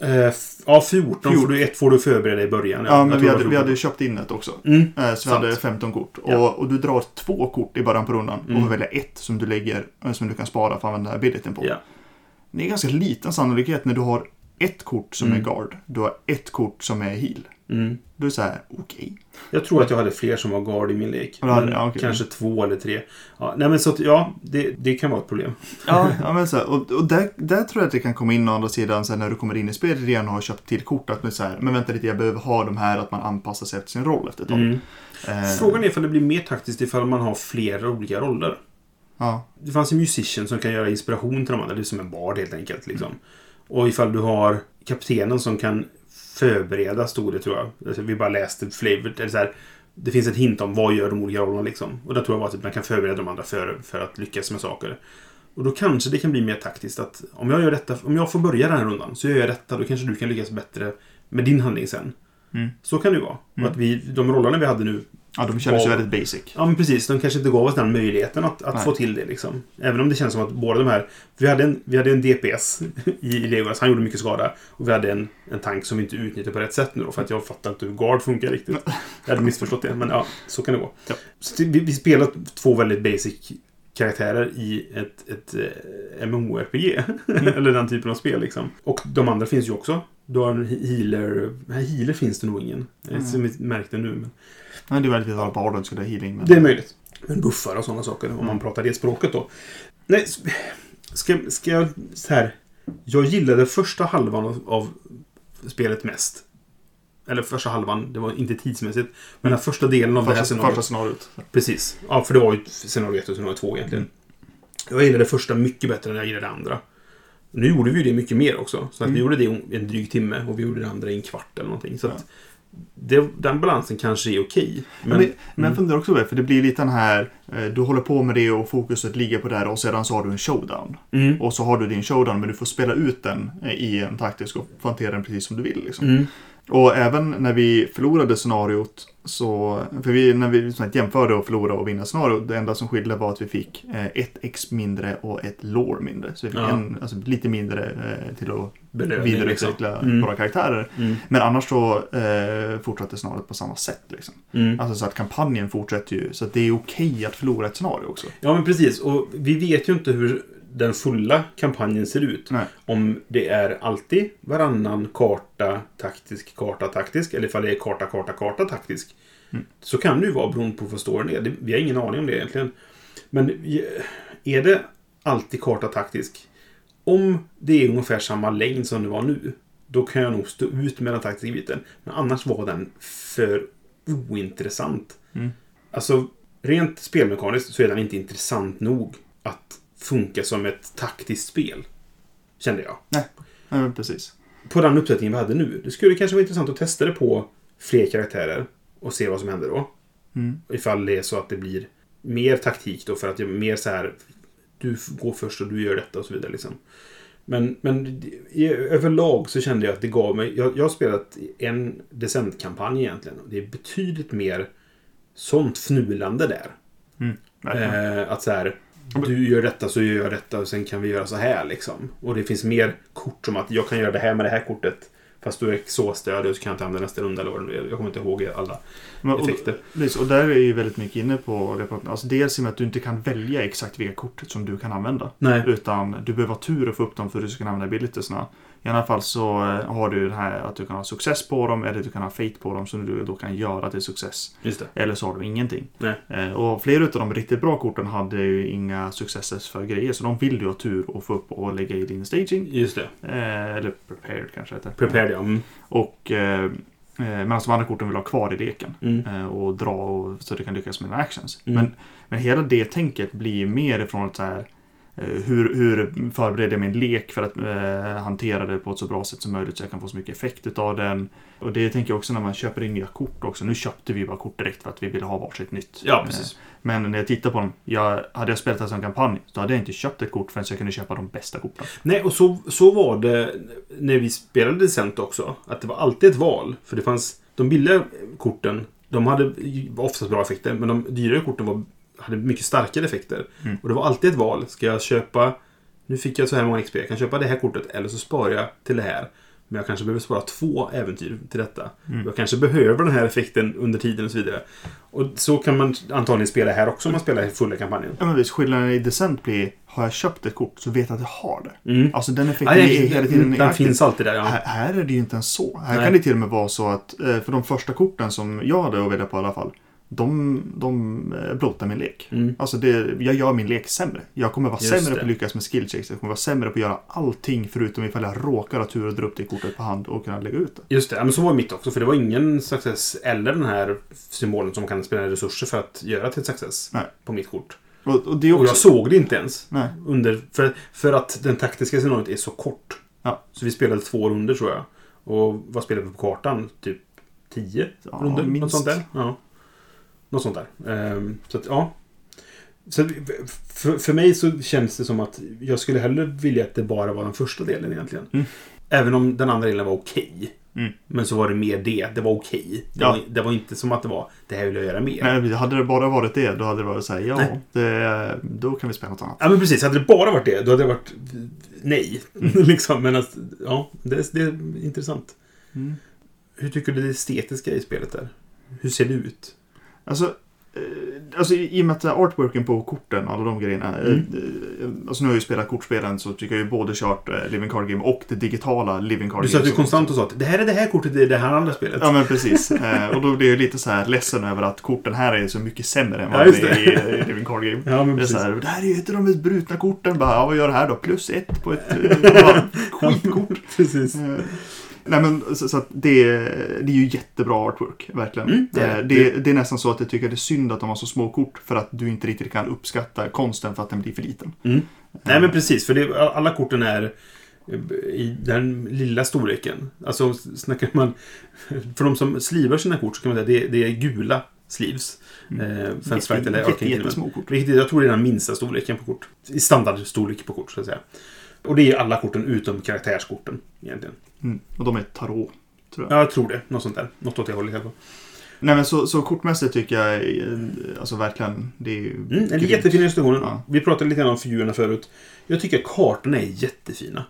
Eh, ja, 14 får Fjort- du, ett får du förbereda i början. Ja, jag men vi hade, vi 14. hade köpt in ett också. Mm. Eh, Så vi hade 15 kort. Ja. Och, och du drar två kort i början på rundan. Mm. Och får välja ett som du lägger, eh, som du kan spara för att använda abilityn på. Ja. Det är ganska liten sannolikhet när du har ett kort som Mm. är guard. Du har ett kort som är heal. Mm. Då är det så här, okej. Jag tror att jag hade fler som var guard i min lek. Ja, hade- okej. Kanske två eller tre. Ja, nej men så att, ja, det, det kan vara ett problem. Ja, ja men så här, och, och där, där tror jag att det kan komma in å andra sidan sen när du kommer in i spelet igen och har köpt till kort. Att så här, men vänta lite, jag behöver ha de här, att man anpassar sig efter sin roll efter ett tag. Mm. Eh, Frågan är ifall det blir mer taktiskt ifall man har flera olika roller. Ja, Det fanns en musician som kan göra inspiration till de andra. Det är som en bard helt enkelt. Liksom. Och ifall du har kaptenen som kan förbereda, stod det tror jag. Alltså, vi bara läste flavored. Eller så här, det finns ett hint om vad gör de olika rollerna liksom. Och där tror jag var att man kan förbereda de andra för, för att lyckas med saker. Och då kanske det kan bli mer taktiskt att om jag gör detta, om jag får börja den här rundan så gör jag detta, då kanske du kan lyckas bättre med din handling sen. Mm. Så kan det ju vara. Och att vi, de rollerna vi hade nu, Ja, de kändes ju väldigt basic. ja men precis, de kanske inte gav oss den möjligheten att, att Nej. få till det liksom. Även om det känns som att båda de här, vi hade en, vi hade en DPS i, Legolas, han gjorde mycket skada. Och vi hade en, en tank som vi inte utnyttjade på rätt sätt nu då, för att jag fattar inte hur Guard funkar riktigt. Jag hade missförstått det, men ja, så kan det vara. Ja. Så vi, vi spelar två väldigt basic karaktärer i ett, ett eh, MMORPG. Eller den typen av spel liksom. Och de andra finns ju också. Du har en he- healer... Nej, healer finns det nog ingen. Mm. Som vi märkte nu. Men Men det är väldigt att alla barden skulle ha healing. Men... det är möjligt. Men buffar och sådana saker. Om Mm. man pratar det språket då. Nej, ska, ska jag... Så här. Jag gillade första halvan av, av spelet mest. Eller första halvan, det var inte tidsmässigt. Men den första delen av det här Första, scenariot. första scenariot. Precis. Ja, för det var ju scenario 1 och scenario 2 egentligen. Jag gillade det första mycket bättre än jag gillade det andra. Nu gjorde vi ju det mycket mer också. Så att vi Mm. gjorde det i en dryg timme och vi gjorde det andra i en kvart eller någonting. Så Ja. att det, den balansen kanske är okej. Men, Men, men, men mm. jag funderar också på det, för det blir lite den här, eh, du håller på med det och fokuset ligger på det här och sedan så har du en showdown. mm. Och så har du din showdown men du får spela ut den eh, i en taktisk och hantera den precis som du vill. Liksom. Mm. Och även när vi förlorade scenariot så, för vi, när vi liksom jämförde och förlora och vinna scenariot, det enda som skilde var att vi fick eh, ett X mindre och ett lore mindre. Så vi fick Ja. en, alltså, lite mindre eh, till att Belöning, vidareutveckla liksom. Mm. våra karaktärer. Mm. Men annars så eh, fortsatte scenariot på samma sätt. Liksom. Mm. Alltså så att kampanjen fortsätter ju, så att det är okej att förlora ett scenario också. Ja, men precis. Och vi vet ju inte hur den fulla kampanjen ser ut. Nej. Om det är alltid varannan karta taktisk, karta taktisk. Eller ifall det är karta, karta, karta taktisk. Mm. Så kan det ju vara beroende på vad storyn är. Vi har ingen aning om det egentligen. Men är det alltid karta taktisk? Om det är ungefär samma längd som det var nu. Då kan jag nog stå ut med den taktiska biten. Men annars var den för ointressant. Mm. Alltså, rent spelmekaniskt så är den inte intressant nog att funka som ett taktiskt spel. Kände jag. Nej, men precis. På den uppsättningen vi hade nu. Det skulle kanske vara intressant att testa det på fler karaktärer och se vad som händer då. Mm. Ifall det är så att det blir mer taktik då för att det är mer så här du går först och du gör detta och så vidare liksom. Men, men överlag så kände jag att det gav mig... Jag, jag har spelat en decentkampanj egentligen. Och det är betydligt mer sånt fnulande där. Mm. Eh, att så här, du gör detta så gör jag detta och sen kan vi göra så här liksom. Och det finns mer kort som att jag kan göra det här med det här kortet. Fast du är så stödig och så kan jag inte använda nästa runda. Jag kommer inte ihåg alla Men, och, effekter. precis, och där är ju väldigt mycket inne på- Alltså dels i och med att du inte kan välja exakt vilka kort som du kan använda. Nej. Utan du behöver ha tur att få upp dem för att du ska kunna använda abilitiesna. I alla fall så eh, har du det här att du kan ha success på dem eller du kan ha fate på dem som du då kan göra till success. Eller så har du ingenting. Nej. Eh, Och flera av de riktigt bra korten hade ju inga successes för grejer. Så de vill du ha tur att få upp och lägga i din staging. Just det. Eh, Eller prepared kanske heter. Prepared ja. Mm. Och medan de andra korten vill ha kvar i leken. Mm. Och dra och, så du kan lyckas med dina actions. Mm. Men, men hela det tänket blir mer ifrån att så här, hur, hur förbereder jag min lek för att eh, hantera det på ett så bra sätt som möjligt så jag kan få så mycket effekt utav den. Och det tänker jag också när man köper in nya kort också. Nu köpte vi bara kort direkt för att vi ville ha varsitt nytt. Ja, precis. Eh, Men när jag tittar på dem, jag, hade jag spelat som kampanj så hade jag inte köpt ett kort förrän jag kunde köpa de bästa korten. Nej, och så, så var det när vi spelade Decent också. Att det var alltid ett val. För det fanns... De billiga korten, de hade oftast bra effekter. Men de dyrare korten var, hade mycket starkare effekter. Mm. Och det var alltid ett val. Ska jag köpa... Nu fick jag så här många XP. Jag kan köpa det här kortet eller så sparar jag till det här. Men jag kanske behöver spara två äventyr till detta. Mm. Jag kanske behöver den här effekten under tiden och så vidare. Och så kan man antagligen spela här också om man spelar fulla kampanjen. Ja men visst, skillnaden i Descent blir, har jag köpt ett kort så vet jag att jag har det. Mm. Alltså den Ja, effekten nej, är hela tiden den aktiv. finns alltid där, ja. Här, här är det ju inte ens så. Här Nej. kan det till och med vara så att, eh, för de första korten som jag hade att välja på i alla fall, de, de eh, blottar min lek. Mm. Alltså det, jag gör min lek sämre. Jag kommer vara Just sämre det. på att lyckas med skill checks. Jag kommer vara sämre på att göra allting förutom ifall jag råkar ha tur och dra upp det kortet på hand och kunna lägga ut det. Just det, ja, men så var mitt också. För det var ingen success eller den här symbolen som kan spela resurser för att göra till success Nej. på mitt kort. Och, och är Och också... jag såg det inte ens. Nej. Under, för, för att den taktiska scenariot är så kort. Ja. Så vi spelade två runder tror jag. Och vad spelade vi på kartan? Typ tio Ja, runder? Något minst. sånt där. Ja. Något sånt där. Ehm, så att, ja. Så för, för mig så känns det som att jag skulle hellre vilja att det bara var den första delen egentligen. Mm. Även om den andra delen var okej. Mm. Men så var det mer det. Det var okej. Det, Ja. det var inte som att det var det här vill jag göra mer. Nej, hade det bara varit det, då hade det varit så här, ja, det, då kan vi spela något annat. Ja men precis, hade det bara varit det, då hade det varit nej. Mm. liksom, men att, ja, det, det är intressant. Mm. Hur tycker du det estetiska i spelet är? Hur ser det ut? Alltså, eh, alltså i i och med att artworken på korten och alla de grejerna. Mm. eh, Alltså nu har jag ju spelat kortspelen så tycker jag ju både kört eh, Living Card Game och det digitala Living Card Game. du som- konstant och sa att det här är det här kortet, är det här andra spelet. Ja men precis. Eh, och då blir jag lite så här ledsen över att korten här är så mycket sämre än Ja, vad just det är i, i Living Card Game. Ja, men Det är precis. så här, det här är ju ett av de mest brutna korten. Bara, ja, vad gör det här då? Plus ett på ett eh, skitkort. precis. Eh, Nej men så, så att det, det är ju jättebra artwork, verkligen. Mm, det är är, det. det, är nästan så att jag tycker det är synd att de har så små kort för att du inte riktigt kan uppskatta konsten för att den blir för liten. Mm. Nej men precis, för det, alla korten är i den lilla storleken. Alltså snackar man... För de som slivar sina kort så kan man säga att det, det är gula sleeves. Mm. Eh, Fans Flight eller Arcane. Vilket jag tror det är den minsta storleken på kort. I standardstorlek på kort så att säga. Och det är alla korten utom karaktärskorten egentligen. Mm. Och de är tarot, tror jag. Ja, jag tror det. Något sånt där. Något åt det hållet i alla fall. Nej men så, så kortmässigt tycker jag, eh, alltså verkligen, det är ju Mm, det är jättefina illustrationer. Ja. Vi pratade lite grann om figurerna förut. Jag tycker kartorna är jättefina.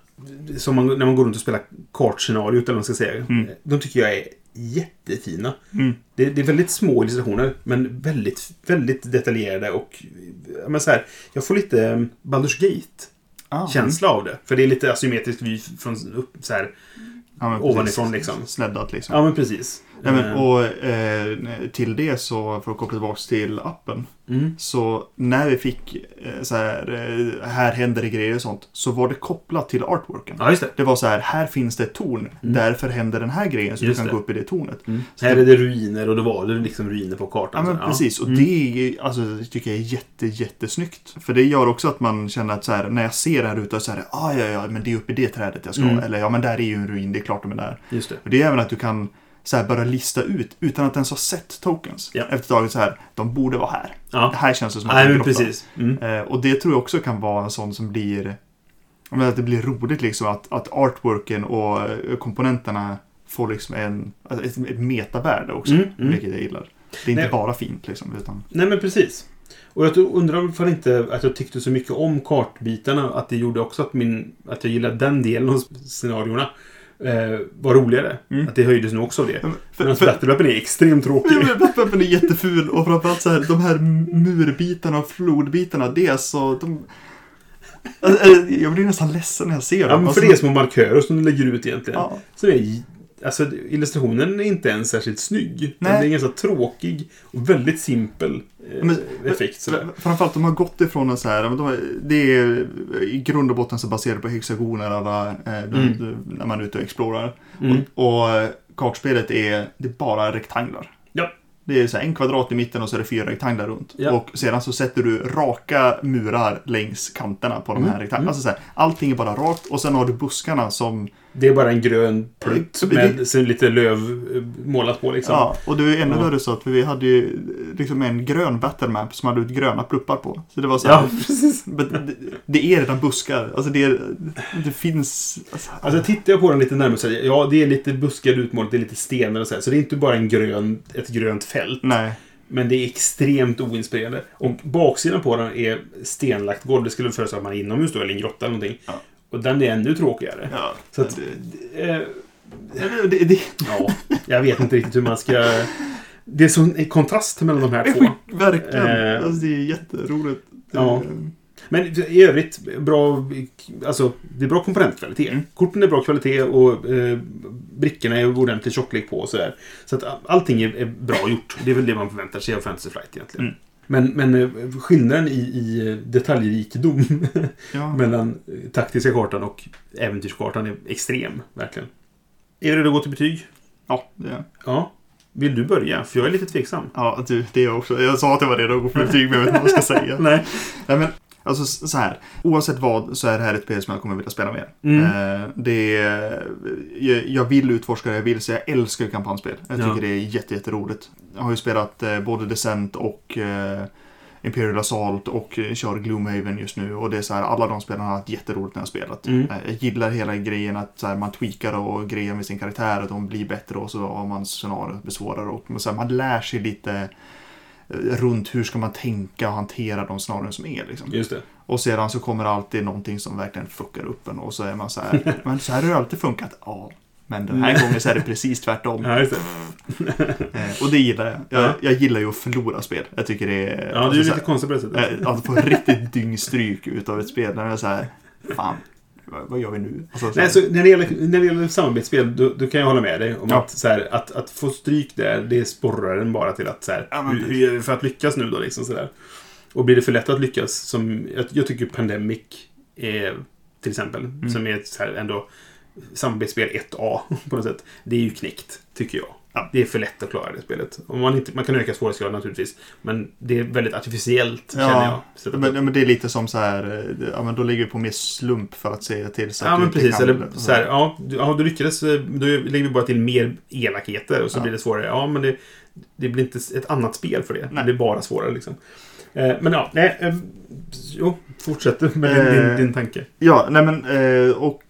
Som man, när man går runt och spelar kartscenariot eller vad man ska säga. Mm. De tycker jag är jättefina. Mm. Det, det är väldigt små illustrationer, men väldigt, väldigt detaljerade och... Men så här, jag får lite eh, Baldur's Gate-känsla Ah, av det. För det är lite asymmetrisk vy från upp, så här. ja, ovanifrån, liksom. Sneddat liksom. Ja, men precis. Nej, men, Eh, och eh, till det så, för att koppla tillbaka till appen. mm. Så när vi fick eh, så här, eh, här händer det grejer och sånt. Så var det kopplat till artworken. Ja, just det. Det var så här, här finns det ett torn. Därför händer den här grejen så Just du kan det. gå upp i det tornet. Mm. Här är det ruiner och då var det liksom ruiner på Ja kartan. men så, precis, och Mm. det är, alltså, det tycker jag är jätte, jättesnyggt. För det gör också att man känner att så här, när jag ser det här ute, så här, ah, ja, ja, men det är uppe i det trädet jag ska. Mm. Eller ja, men där är ju en ruin, det är klart de är där. Just det. Och det är även att du kan så här, börja lista ut, utan att ens ha sett tokens. Ja. Efter ett tag så här, de borde vara här. Ja. Här känns det som att Nej, det en men precis. Mm. Eh, och det tror jag också kan vara en sån som blir... Jag menar, att det blir roligt liksom att, att artworken och eh, komponenterna får liksom en, alltså ett, ett metavärde också. Mm, mm. Vilket jag gillar. Det är inte Nej. bara fint liksom. Utan, Nej, men precis. Och jag undrar för inte att jag tyckte så mycket om kartbitarna. Att det gjorde också att, min, att jag gillade den delen av scenarierna. Eh, var roligare. Mm. Att det höjdes nu också av det. Medan Battle-Weapon är extremt tråkig. Batman är jätteful och framförallt så här, de här murbitarna och flodbitarna, det är så... De, Alltså, jag blir nästan ledsen när jag ser Ja, dem. men för Alltså, det är små markörer som du lägger ut egentligen. ja. Så det är, alltså, illustrationen är inte ens särskilt snygg. Nej. Den är ganska tråkig och väldigt simpel eh, Men- effekt. Sådär. Framförallt de har gått ifrån en så här, de, det är i grund och botten så baserat på hexagoner alla, eh, de, Mm. när man är ute och explorar. Mm. Och, och eh, kartspelet är, det är bara rektanglar. Ja. Det är så en kvadrat i mitten och så är det fyra rektanglar runt. Ja. Och sedan så sätter du raka murar längs kanterna på de Mm. här rektanglarna. Mm. Alltså så här, allting är bara rakt och sen har du buskarna som... Det är bara en grön plutt Det- med lite löv eh, målat på liksom. Ja, och det är ännu värre så att vi hade ju liksom en grön battlemap som hade ut gröna pluppar på. Så det var så här, Ja, precis. Det, det är redan buskar. Alltså det, är, det finns... Alltså, Alltså tittar jag på den lite närmare så jag, ja det är lite buskar utmålat, det är lite stenar och så här. Så det är inte bara en grön, ett grönt fält. nej. Men det är extremt oinspirerande. Och baksidan på den är stenlagt golv. Det skulle föreställa att man är inomhus då, eller en grotta eller någonting. Ja. Och den är ännu tråkigare. Ja, Så att, det, eh, det, det, ja, jag vet inte riktigt hur man ska... Det är sån kontrast mellan de här två. verkligen. Eh, alltså, det är jätteroligt. Ja. Men i övrigt, bra, alltså, det är bra komponentkvalitet. Mm. Korten är bra kvalitet och eh, brickorna är ordentlig tjocklek på och sådär. Så att allting är, är bra gjort. Det är väl det man förväntar sig av Fantasy Flight egentligen. Mm. Men, men eh, skillnaden i, i detaljrikedom Ja. mellan eh, taktiska kartan och äventyrskartan är extrem, verkligen. Är du redo att gå till betyg? ja, det är. Ja. Vill du börja? För jag är lite tveksam. Ja, du, det är jag också. Jag sa att jag var redo att gå för betyg, men jag vet inte vad jag ska säga. Nej. Nej, men alltså så här. Oavsett vad så är det här ett spel som jag kommer vilja spela mer. Mm. Eh, det är, jag, jag vill utforska det jag vill, så jag älskar kampanjspel. Jag tycker Ja. det är jätte, jätteroligt. Jag har ju spelat eh, både Descent och eh, Imperial Assault och kör Gloomhaven just nu. Och det är så här, alla de spelarna har haft jätteroligt när jag har spelat. Mm. Eh, Jag gillar hela grejen att så här, man tweakar och grejer med sin karaktär och de blir bättre och så har man scenariot blir svårare. Och så här, man lär sig lite runt hur ska man tänka och hantera de scenarion som är. Liksom. Just det. Och sedan så kommer alltid någonting som verkligen fuckar upp en och så är man så här, men så här har det alltid funkat. Ja, men den här gången så är det precis tvärtom. Ja, det. Eh, Och det gillar jag. Jag, Ja. jag gillar ju att förlora spel. Jag tycker det är... Ja, det är alltså, lite konstigt på det sättet. eh, Att få riktigt dyngstryk utav ett spel. När jag är så här, fan, vad, gör vi nu? Alltså, så Nej, så när, det gäller, när det gäller samarbetsspel, då, då kan jag hålla med dig om Ja. att, så här, att, att få stryk där, det sporrar en bara till att så här, Ja, hur, hur gör vi för att lyckas nu då? Liksom, så där. Och blir det för lätt att lyckas, som jag, jag tycker Pandemic är, till exempel, Mm. som är så här, ändå samarbetsspel 1A på något sätt. Det är ju knäckt, tycker jag. Ja. Det är för lätt att klara det spelet. Och man, inte, man kan öka svårighetsgraden naturligtvis, men det är väldigt artificiellt, Ja, känner jag. Men, men det är lite som så här, eh, ja men då ligger vi på mer slump för att se till så att Ja, du men precis. kan- Eller så här, ja, du, ja, du lyckades. eh, Då lägger vi bara till mer elakheter och så Ja. blir det svårare. Ja, men det, det blir inte ett annat spel för det. Nej. Det blir bara svårare liksom. Eh, men ja, nej. Jo, fortsätt med din, Eh. din, din tanke. Ja, nej men och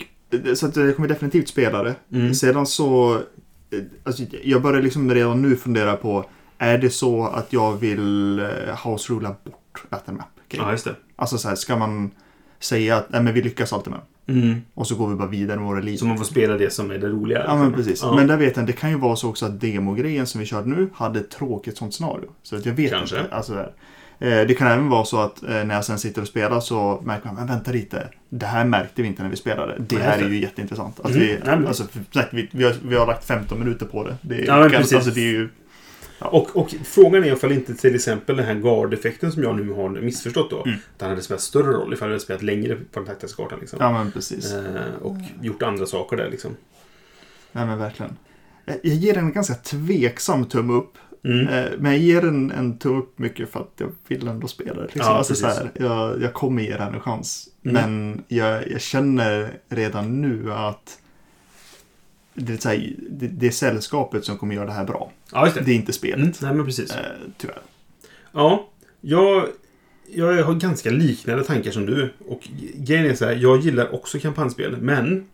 så att jag kommer definitivt spela det. Mm. Sedan så, alltså, jag börjar liksom redan nu fundera på, är det så att jag vill eh, house-rula bort Battle Map? Ja, just det. Alltså så här, ska man säga att nej, men vi lyckas alltid med. Mm. Och så går vi bara vidare med våra liv. Så man får spela det som är det roliga. Ja men precis. Ja. Men där vet jag, det kan ju vara så också att demogrejen som vi körde nu hade ett tråkigt sånt scenario. Så att jag vet Kanske. inte. Alltså, där. Eh, det kan även vara så att eh, när jag sen sitter och spelar så märker man, men vänta lite. Det här märkte vi inte när vi spelade. Det här är ju jätteintressant. Att Mm. vi, men- alltså, vi, vi, har, vi har lagt 15 minuter på det. Det är, Ja, ganska- precis. alltså, det är ju... Och, och frågan är ifall inte till exempel den här guard-effekten som jag nu har missförstått då. Mm. Att den hade spelat större roll ifall jag hade spelat längre på den taktiska kartan. Liksom. Ja men precis. Eh, och gjort andra saker där liksom. Nej men verkligen. Jag, jag ger den en ganska tveksam tumme upp. Mm. Eh, Men jag ger den en tumme upp mycket för att jag vill ändå spela det. Liksom. Ja, alltså, så här, jag, jag kommer ge den en chans. Mm. Men jag, jag känner redan nu att det är, här, det, det är sällskapet som kommer göra det här bra. Ja, det. Det är inte spelet. Mm. Nej, men precis. Eh, tyvärr. Ja, jag, jag har ganska liknande tankar som du. Och grejen är så här, jag gillar också kampanjspel, men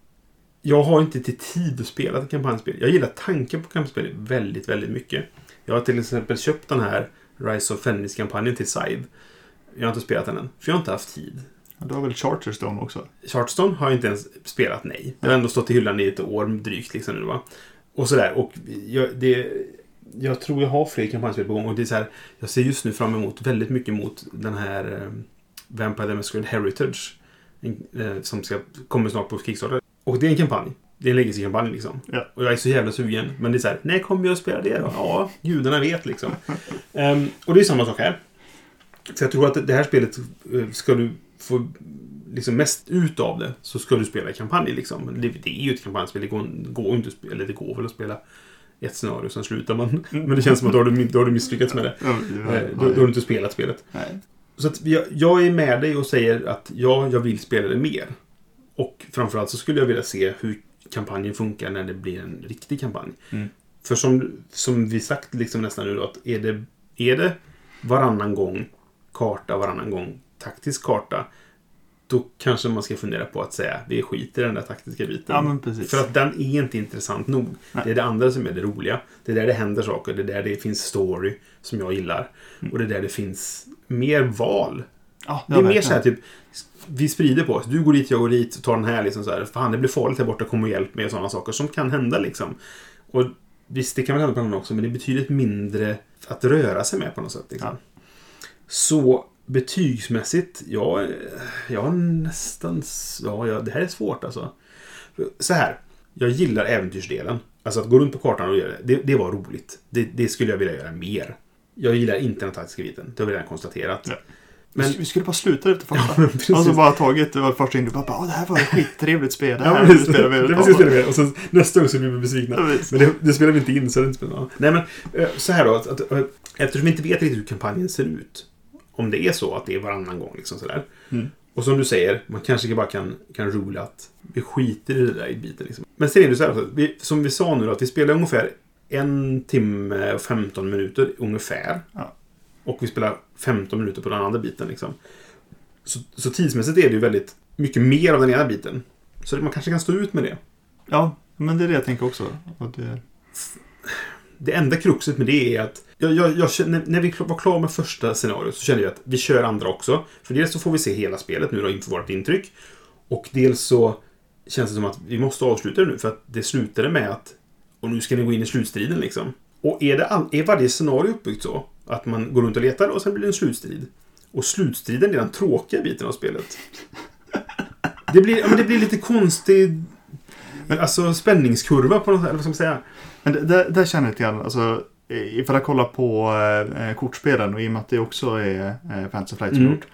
jag har inte till tid att spela ett kampanjspel. Jag gillar tanken på kampanjspel väldigt, väldigt mycket. Jag har till exempel köpt den här Rise of Fenris-kampanjen till Side. Jag har inte spelat den än, för jag har inte haft tid. Du har väl Charterstone också? Charterstone har jag inte ens spelat, nej. Det har ändå stått i hyllan i ett år drygt liksom nu va. Och sådär. Och jag, det, jag tror jag har fler kampanjspel på gång. Och det är så här, jag ser just nu fram emot väldigt mycket mot den här eh, Vampire the Masquerade Heritage. En, eh, som ska, kommer snart på Kickstarter. Och det är en kampanj. Det är en legacy-kampanj liksom. Ja. Och jag är så jävla sugen. Men det är så här, när kommer jag att spela det då? Ja, gudarna vet liksom. Ehm, och det är samma sak här. Så jag tror att det här spelet, eh, ska du få liksom mest ut av det, så ska du spela kampanj liksom. Det, det är ju ett kampanjspel. Det går, går inte att spela, eller det går väl att spela ett scenario, sen slutar man. Men det känns som att då har du, då har du misslyckats med det. Ja, Eh, Då, då har du inte spelat spelet. Nej. Så jag, jag är med dig och säger att ja, jag vill spela det mer. Och framförallt så skulle jag vilja se hur kampanjen funkar när det blir en riktig kampanj. Mm. För som, som vi sagt liksom nästan nu då, att är det, är det varannan gång karta, varannan gång taktisk karta, då kanske man ska fundera på att säga vi skiter i den där taktiska biten. Ja. För att den är inte intressant nog. Nej. Det är det andra som är det roliga. Det är där det händer saker. Det är där det finns story som jag gillar. Mm. Och det är där det finns mer val. Ja, Det är mer så här typ, vi sprider på oss. Du går dit, jag går dit, tar den här liksom så här. Fan, det blir farligt här borta, kom och hjälp mig och sådana saker som kan hända liksom. Och visst, det kan väl hända på någon också, men det är betydligt mindre att röra sig med på något sätt. Liksom. Ja. Så betygsmässigt, ja, jag har nästan... Ja, ja, det här är svårt alltså. Så här, jag gillar äventyrsdelen. Alltså att gå runt på kartan och göra det, det, det var roligt. Det, det skulle jag vilja göra mer. Jag gillar inte den taktiska biten, det har vi redan konstaterat. Ja. Men, vi skulle bara sluta efter första. Ja, precis. och så bara tagit det var första in och bara, "Ah, det här var ett skittrevligt spel. Det här Ja, vill vi spela mer det utav." det vi Och sen nästa gång så blir vi besvikna. Ja. Men det, det spelar vi inte in så det inte spännande. Nej men eh, så här då. Att, att, eh, eftersom vi inte vet riktigt hur kampanjen ser ut. Om det är så att det är varannan gång liksom sådär. Mm. Och som du säger, man kanske bara kan, kan rula att vi skiter i det där i biten. Liksom. Men sen är det så här, alltså, vi, som vi sa nu då, att vi spelar ungefär en timme och 15 minuter ungefär. Ja. Och vi spelar 15 minuter på den andra biten. Liksom. Så, så tidsmässigt är det ju väldigt mycket mer av den ena biten. Så man kanske kan stå ut med det. Ja, men det är det jag tänker också. Det... Det enda kruxet med det är att jag, jag, jag när vi var klara med första scenariot så kände jag att vi kör andra också. För dels så får vi se hela spelet nu då inför vårt intryck. Och dels så känns det som att vi måste avsluta det nu för att det slutade med att och nu ska ni gå in i slutstriden liksom. Och är, det, all- är varje scenario uppbyggt så att man går runt och letar och sen blir det en slutstrid. Och slutstriden är den tråkiga biten av spelet. Det blir, ja, men det blir lite konstig alltså, spänningskurva på något sätt. Eller vad ska man säga? Men det- där, där känner jag lite grann, alltså ifall jag kollar på eh, kortspelen och i och med att det också är eh, Fantasy Flight som Mm. gjort.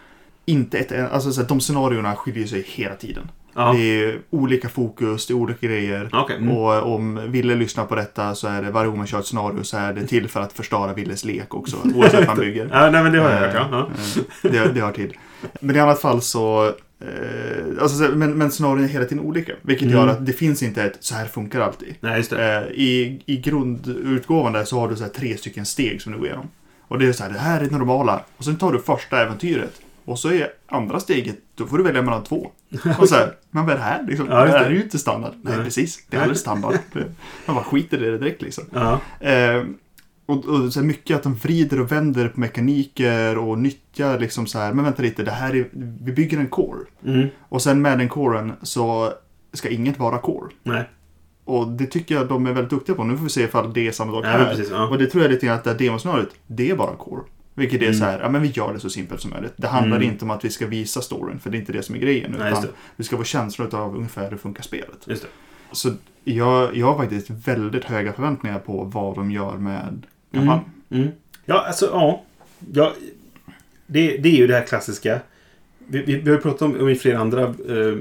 Inte ett, alltså så att de scenarierna skiljer sig hela tiden. Ja. Det är olika fokus, det är olika grejer. Okej. Mm. Och om Ville lyssnar på detta så är det varje gång man kör ett scenario så är det till för att förstöra Villes lek också. Oavsett vad han bygger. Ja, nej, men det har jag hört. Ja. Ja. Eh, Det, det har till. Men i annat fall så... Eh, alltså, så- men, men scenarierna är hela tiden olika. Vilket Mm. gör att det finns inte ett så här funkar alltid. Nej. Eh, I, I grundutgåvan där så har du så tre stycken steg som du går igenom. Och det är så här, det här är det normala. Och sen tar du första äventyret. Och så är andra steget, då får du välja mellan två. Och så här, men vad är det här? Liksom, Ja, det här är ju inte standard. Nej, Nej. precis. Det är alldeles standard. Man bara skiter i det direkt liksom. Ja. Eh, och, och så mycket att de vrider och vänder på mekaniker och nyttjar liksom så här, men vänta lite, det här är, vi bygger en core. Mm. Och sen med den coren så ska inget vara core. Nej. Och det tycker jag de är väldigt duktiga på. Nu får vi se ifall det är samma sak Ja, här. precis, ja. Och det tror jag lite grann att det här demoscenariot, det är bara core. Vilket är Mm. så här, ja men vi gör det så simpelt som möjligt. Det handlar Mm. inte om att vi ska visa storyn, för det är inte det som är grejen. Nej, Utan det. vi ska få känslan av ungefär hur funkar spelet. Just det. Så jag, jag har faktiskt väldigt höga förväntningar på vad de gör med kampanjen. Mm. Ja, alltså ja. ja det, det är ju det här klassiska. Vi, vi, vi har pratat om, om i flera andra eh,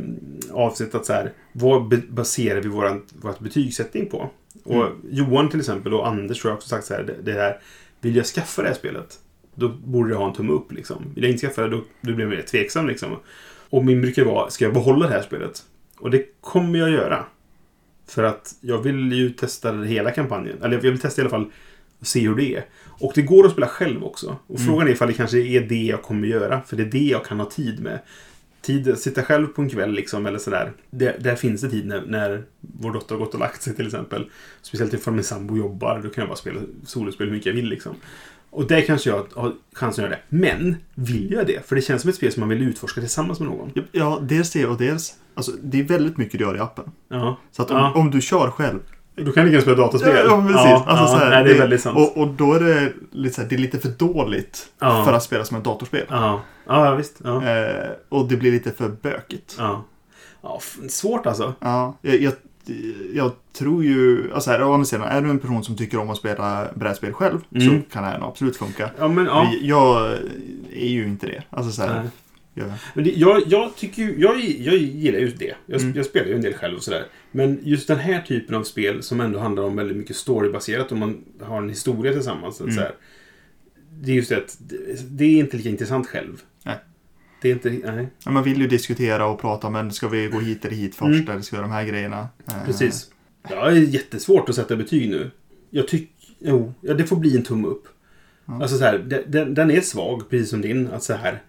avsnitt att så här, vad baserar vi vårt betygssättning på? Och Mm. Johan till exempel och Anders tror jag också sagt så här, det, det här, vill jag skaffa det här spelet? Då borde jag ha en tumme upp liksom. Vill jag inte skaffa det, då, då blir jag mer tveksam liksom. Och min brukar vara, ska jag behålla det här spelet? Och det kommer jag göra. För att jag vill ju testa hela kampanjen. Eller jag vill testa i alla fall och se hur det är. Och det går att spela själv också. Och Mm. frågan är ifall det kanske är det jag kommer göra. För det är det jag kan ha tid med. Tid att sitta själv på en kväll liksom, eller sådär. Där, där finns det tid när, när vår dotter har gått och lagt sig till exempel. Speciellt ifall min sambo jobbar. Då kan jag bara spela solospel hur mycket jag vill liksom. Och där kanske jag har chansen att göra det. Men, vill jag det? För det känns som ett spel som man vill utforska tillsammans med någon. Ja, dels det och dels, alltså det är väldigt mycket du gör i appen. Ja. Så att om, Ja. om du kör själv. Då kan du kan spela dataspel. Ja, ja, precis. Ja, alltså, ja, här, nej, det är väldigt sant. Och, och då är det lite, så här, det är lite för dåligt för att spela som ett datorspel. Ja, ja visst. Eh, och det blir lite för bökigt. Ja. ja svårt alltså. Ja, jag, jag, jag tror ju, alltså här, å andra sidan, är du en person som tycker om att spela brädspel själv Mm. så kan det här absolut funka. Ja, men ja. Jag är ju inte det. Alltså så här, jag, Men det, jag, jag tycker ju, jag, jag gillar ju det. Jag, Mm. jag spelar ju en del själv och sådär. Men just den här typen av spel som ändå handlar om väldigt mycket storybaserat och man har en historia tillsammans. Mm. så här, det är just det att det är inte lika intressant själv. Det är inte, nej. ja, man vill ju diskutera och prata, men ska vi gå hit eller hit först, Mm. eller ska vi göra de här grejerna? Eh, Precis. Ja, det är jättesvårt att sätta betyg nu. Jag tycker, jo, ja, det får bli en tumme upp. Ja. Alltså så här, den- den, är svag, precis som din. Att så här,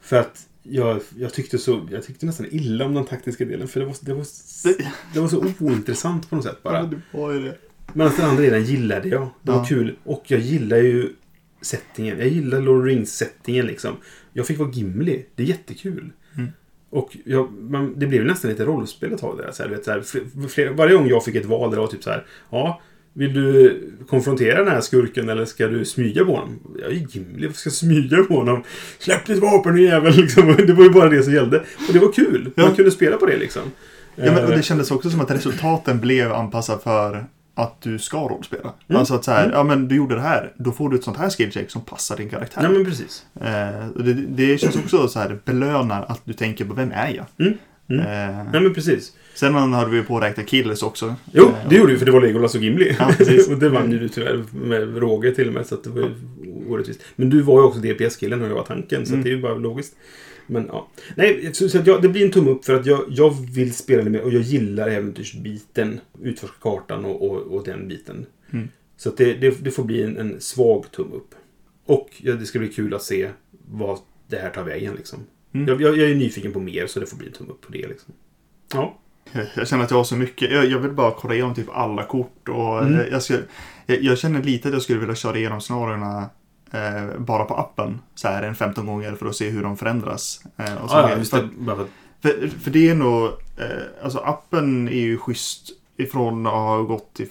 för att jag, jag, tyckte så, jag tyckte nästan illa om den taktiska delen. För det var, det var, Det- det var så ointressant på något sätt Ja, bara. men det var ju det. Men den andra delen gillade jag. Det var Ja. kul. Och jag gillar ju settingen. Jag gillar Lord of the Rings-settingen liksom. Jag fick vara Gimli. Det är jättekul. Mm. Och jag, man, det blev nästan lite rollspel ett tag där. Så här, vet, så här, fler, fler, varje gång jag fick ett val, det var typ så här. Ja, vill du konfrontera den här skurken eller ska du smyga på honom? Jag är Gimli, varför ska jag smyga på honom? Släpp ditt vapen din jävel! Liksom. Det var ju bara det som gällde. Och det var kul. Man Ja. kunde spela på det liksom. Ja, men, och Eh, det kändes också som att resultaten blev anpassade för att du ska rollspela. Mm. Alltså att så här, Mm. ja men du gjorde det här, då får du ett sånt här skillcheck som passar din karaktär. Nej men precis. Eh, det, det känns också så här, belönar att du tänker på vem är jag? Mm. Mm. Eh, Nej men precis. sen hade vi ju påräknat Killes också. Jo, Eh, det gjorde vi för det var Legolas och Gimli. Ja, och det vann ju du tyvärr med råge till och med. Så att det var ju orättvist. Men du var ju också DPS-killen och jag var tanken. Så Mm. det är ju bara logiskt. Men ja. Nej, så, så jag, det blir en tumme upp för att jag, jag vill spela det mer och jag gillar äventyrsbiten. Utforska kartan och, och, och den biten. Mm. Så det, det, det får bli en, en svag tumme upp. Och ja, det ska bli kul att se vad det här tar vägen. Liksom. Mm. Jag, jag, jag är nyfiken på mer så det får bli en tumme upp på det. Liksom. Ja. Jag- känner att jag har så mycket. Jag, jag vill bara kolla igenom typ alla kort och Mm. eh, jag, ska, jag, jag känner lite att jag skulle vilja köra igenom scenarierna eh, bara på appen så här en 15 gånger för att se hur de förändras. Eh, och så här. ja, just för, det. För för, för det är nog, eh, alltså appen är ju schysst ifrån att ha gått i, eh,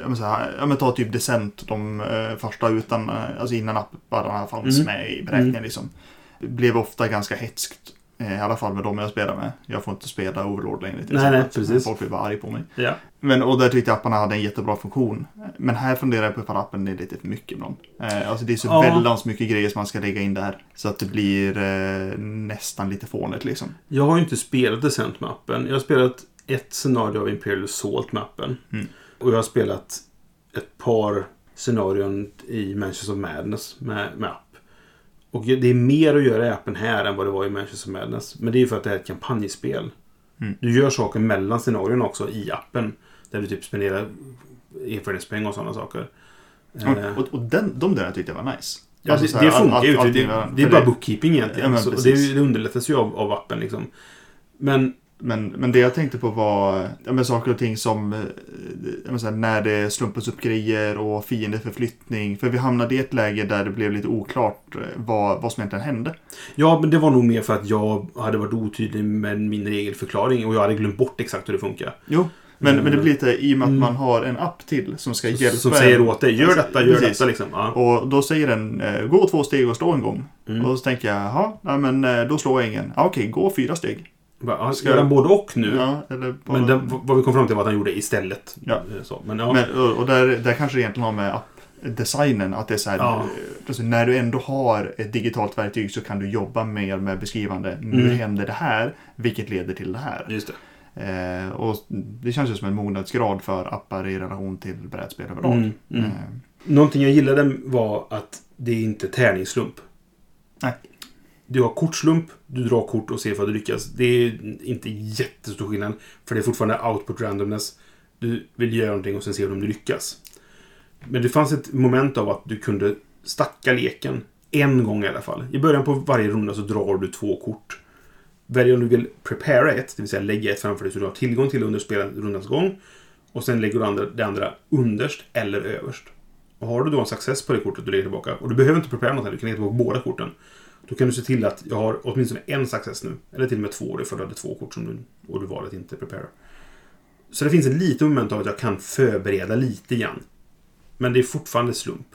jag menar här, ja men ta typ Decent, de eh, första utan, eh, alltså innan apparna fanns Mm. med i beräkningen Mm. liksom. Blev ofta ganska hetskt. Eh, I alla fall med de jag spelar med. Jag får inte spela Overlord längre till Nej, nej, precis. Folk blir bara arg på mig. Ja. Men, och där tyckte jag apparna hade en jättebra funktion. Men här funderar jag på ifall appen är lite för mycket ibland. Eh, alltså det är så Ja. väldans mycket grejer som man ska lägga in där. Så att det blir eh, nästan lite fånigt liksom. Jag har ju inte spelat Descent med appen. Jag har spelat ett scenario av Imperial Assault med appen. Mm. Och jag har spelat ett par scenarion i Manchester of Madness med, med app. Och det är mer att göra i appen här än vad det var i Manchester Madness. Men det är ju för att det är ett kampanjspel. Mm. Du gör saker mellan scenarion också i appen. Där du typ spenderar erfarenhetspoäng och sådana saker. Eh, Och, och den, de där tyckte jag var nice. Ja, Alltså det, här, det funkar ju. allting Det, det är bara bookkeeping egentligen. Ja, men och det, det underlättas ju av, av appen liksom. Men Men, men det jag tänkte på var ja, men saker och ting som eh, så här, när det slumpas upp grejer och fiendeförflyttning. För vi hamnade i ett läge där det blev lite oklart eh, vad, vad som egentligen hände. Ja, men det var nog mer för att jag hade varit otydlig med min regelförklaring och jag hade glömt bort exakt hur det funkar. Jo. Men, Mm. men det blir lite i och med att Mm. man har en app till som ska hjälpa Som säger åt dig, gör detta, gör Precis. detta liksom. Ja. Och då säger den, eh, gå två steg och slå en gång. Mm. Och så tänker jag, jaha, ja, men eh, då slår jag ingen. Ja, okej, gå fyra steg. Ja, Ska- Ska den både och nu? Ja, bara... Men den, vad vi kom fram till var att han gjorde istället. Ja. Eh, Så, men ja. Men, och där, där kanske det egentligen har med app-designen, att det är så här, Ja. alltså, när du ändå har ett digitalt verktyg så kan du jobba mer med beskrivande, nu Mm. händer det här, vilket leder till det här. Just det. Eh, och det känns ju som en mognadsgrad för appar i relation till brädspel överlag. Mm, mm. Eh, Någonting jag gillade var att det är inte tärningsslump. Nej. Du har kortslump, du drar kort och ser vad du lyckas. Det är inte jättestor skillnad. För det är fortfarande output randomness. Du vill göra någonting och sen ser du om du lyckas. Men det fanns ett moment av att du kunde stacka leken en gång i alla fall. I början på varje runda så drar du två kort. Välj om du vill prepara ett, det vill säga lägga ett framför dig så du har tillgång till det under rundans gång. Och sen lägger du andra, det andra underst eller överst. Och har du då en success på det kortet du lägger tillbaka, och du behöver inte prepara något här, du kan lägga tillbaka båda korten. Då kan du se till att jag har åtminstone en success nu. Eller till och med två, ifall du hade två kort som du, och du valde att inte prepara. Så det finns ett litet moment av att jag kan förbereda lite grann. Men det är fortfarande slump.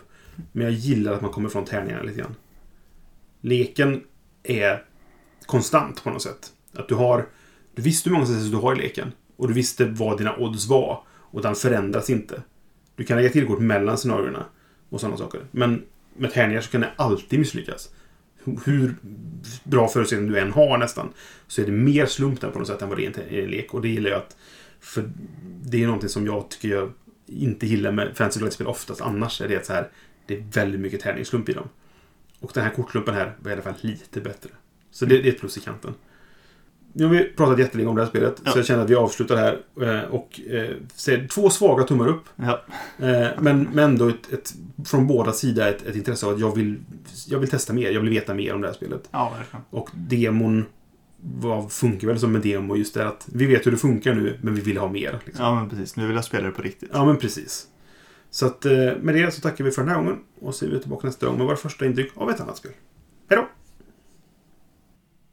Men jag gillar att man kommer från tärningarna lite grann. Leken är konstant på något sätt. Att du har... Du visste hur många success du har i leken. Och du visste vad dina odds var. Och den förändras inte. Du kan lägga till kort mellan scenarierna. Och sådana saker. Men med tärningar så kan det alltid misslyckas. Hur- bra förutsättningar du än har nästan. Så är det mer slump där på något sätt än vad det är i en- lek. Och det gillar jag att... För det är någonting som jag tycker jag inte gillar med fantasy spel oftast annars. Är det att så här, det är väldigt mycket tärningsslump i dem. Och den här kortslumpen här var i alla fall lite bättre. Så det, det är ett plus i kanten. Nu har vi pratat jättelänge om det här spelet. Ja. Så jag känner att vi avslutar här. eh, Och eh, ser två svaga tummar upp. ja. Eh, Men, men ändå ett, ett, från båda sidor ett, ett intresse av att jag vill, jag vill testa mer. Jag vill veta mer om det här spelet. ja, verkligen. Och demon var, funkar väl som en demo just det att vi vet hur det funkar nu, men vi vill ha mer. Liksom. Ja, men precis. Nu vill jag spela det på riktigt. Ja, men precis. Så att med det så tackar vi för den här gången. Och så är vi tillbaka nästa gång med våra första intryck av ett annat spel. Hej då!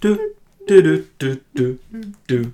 Du, du, du, du, du, du.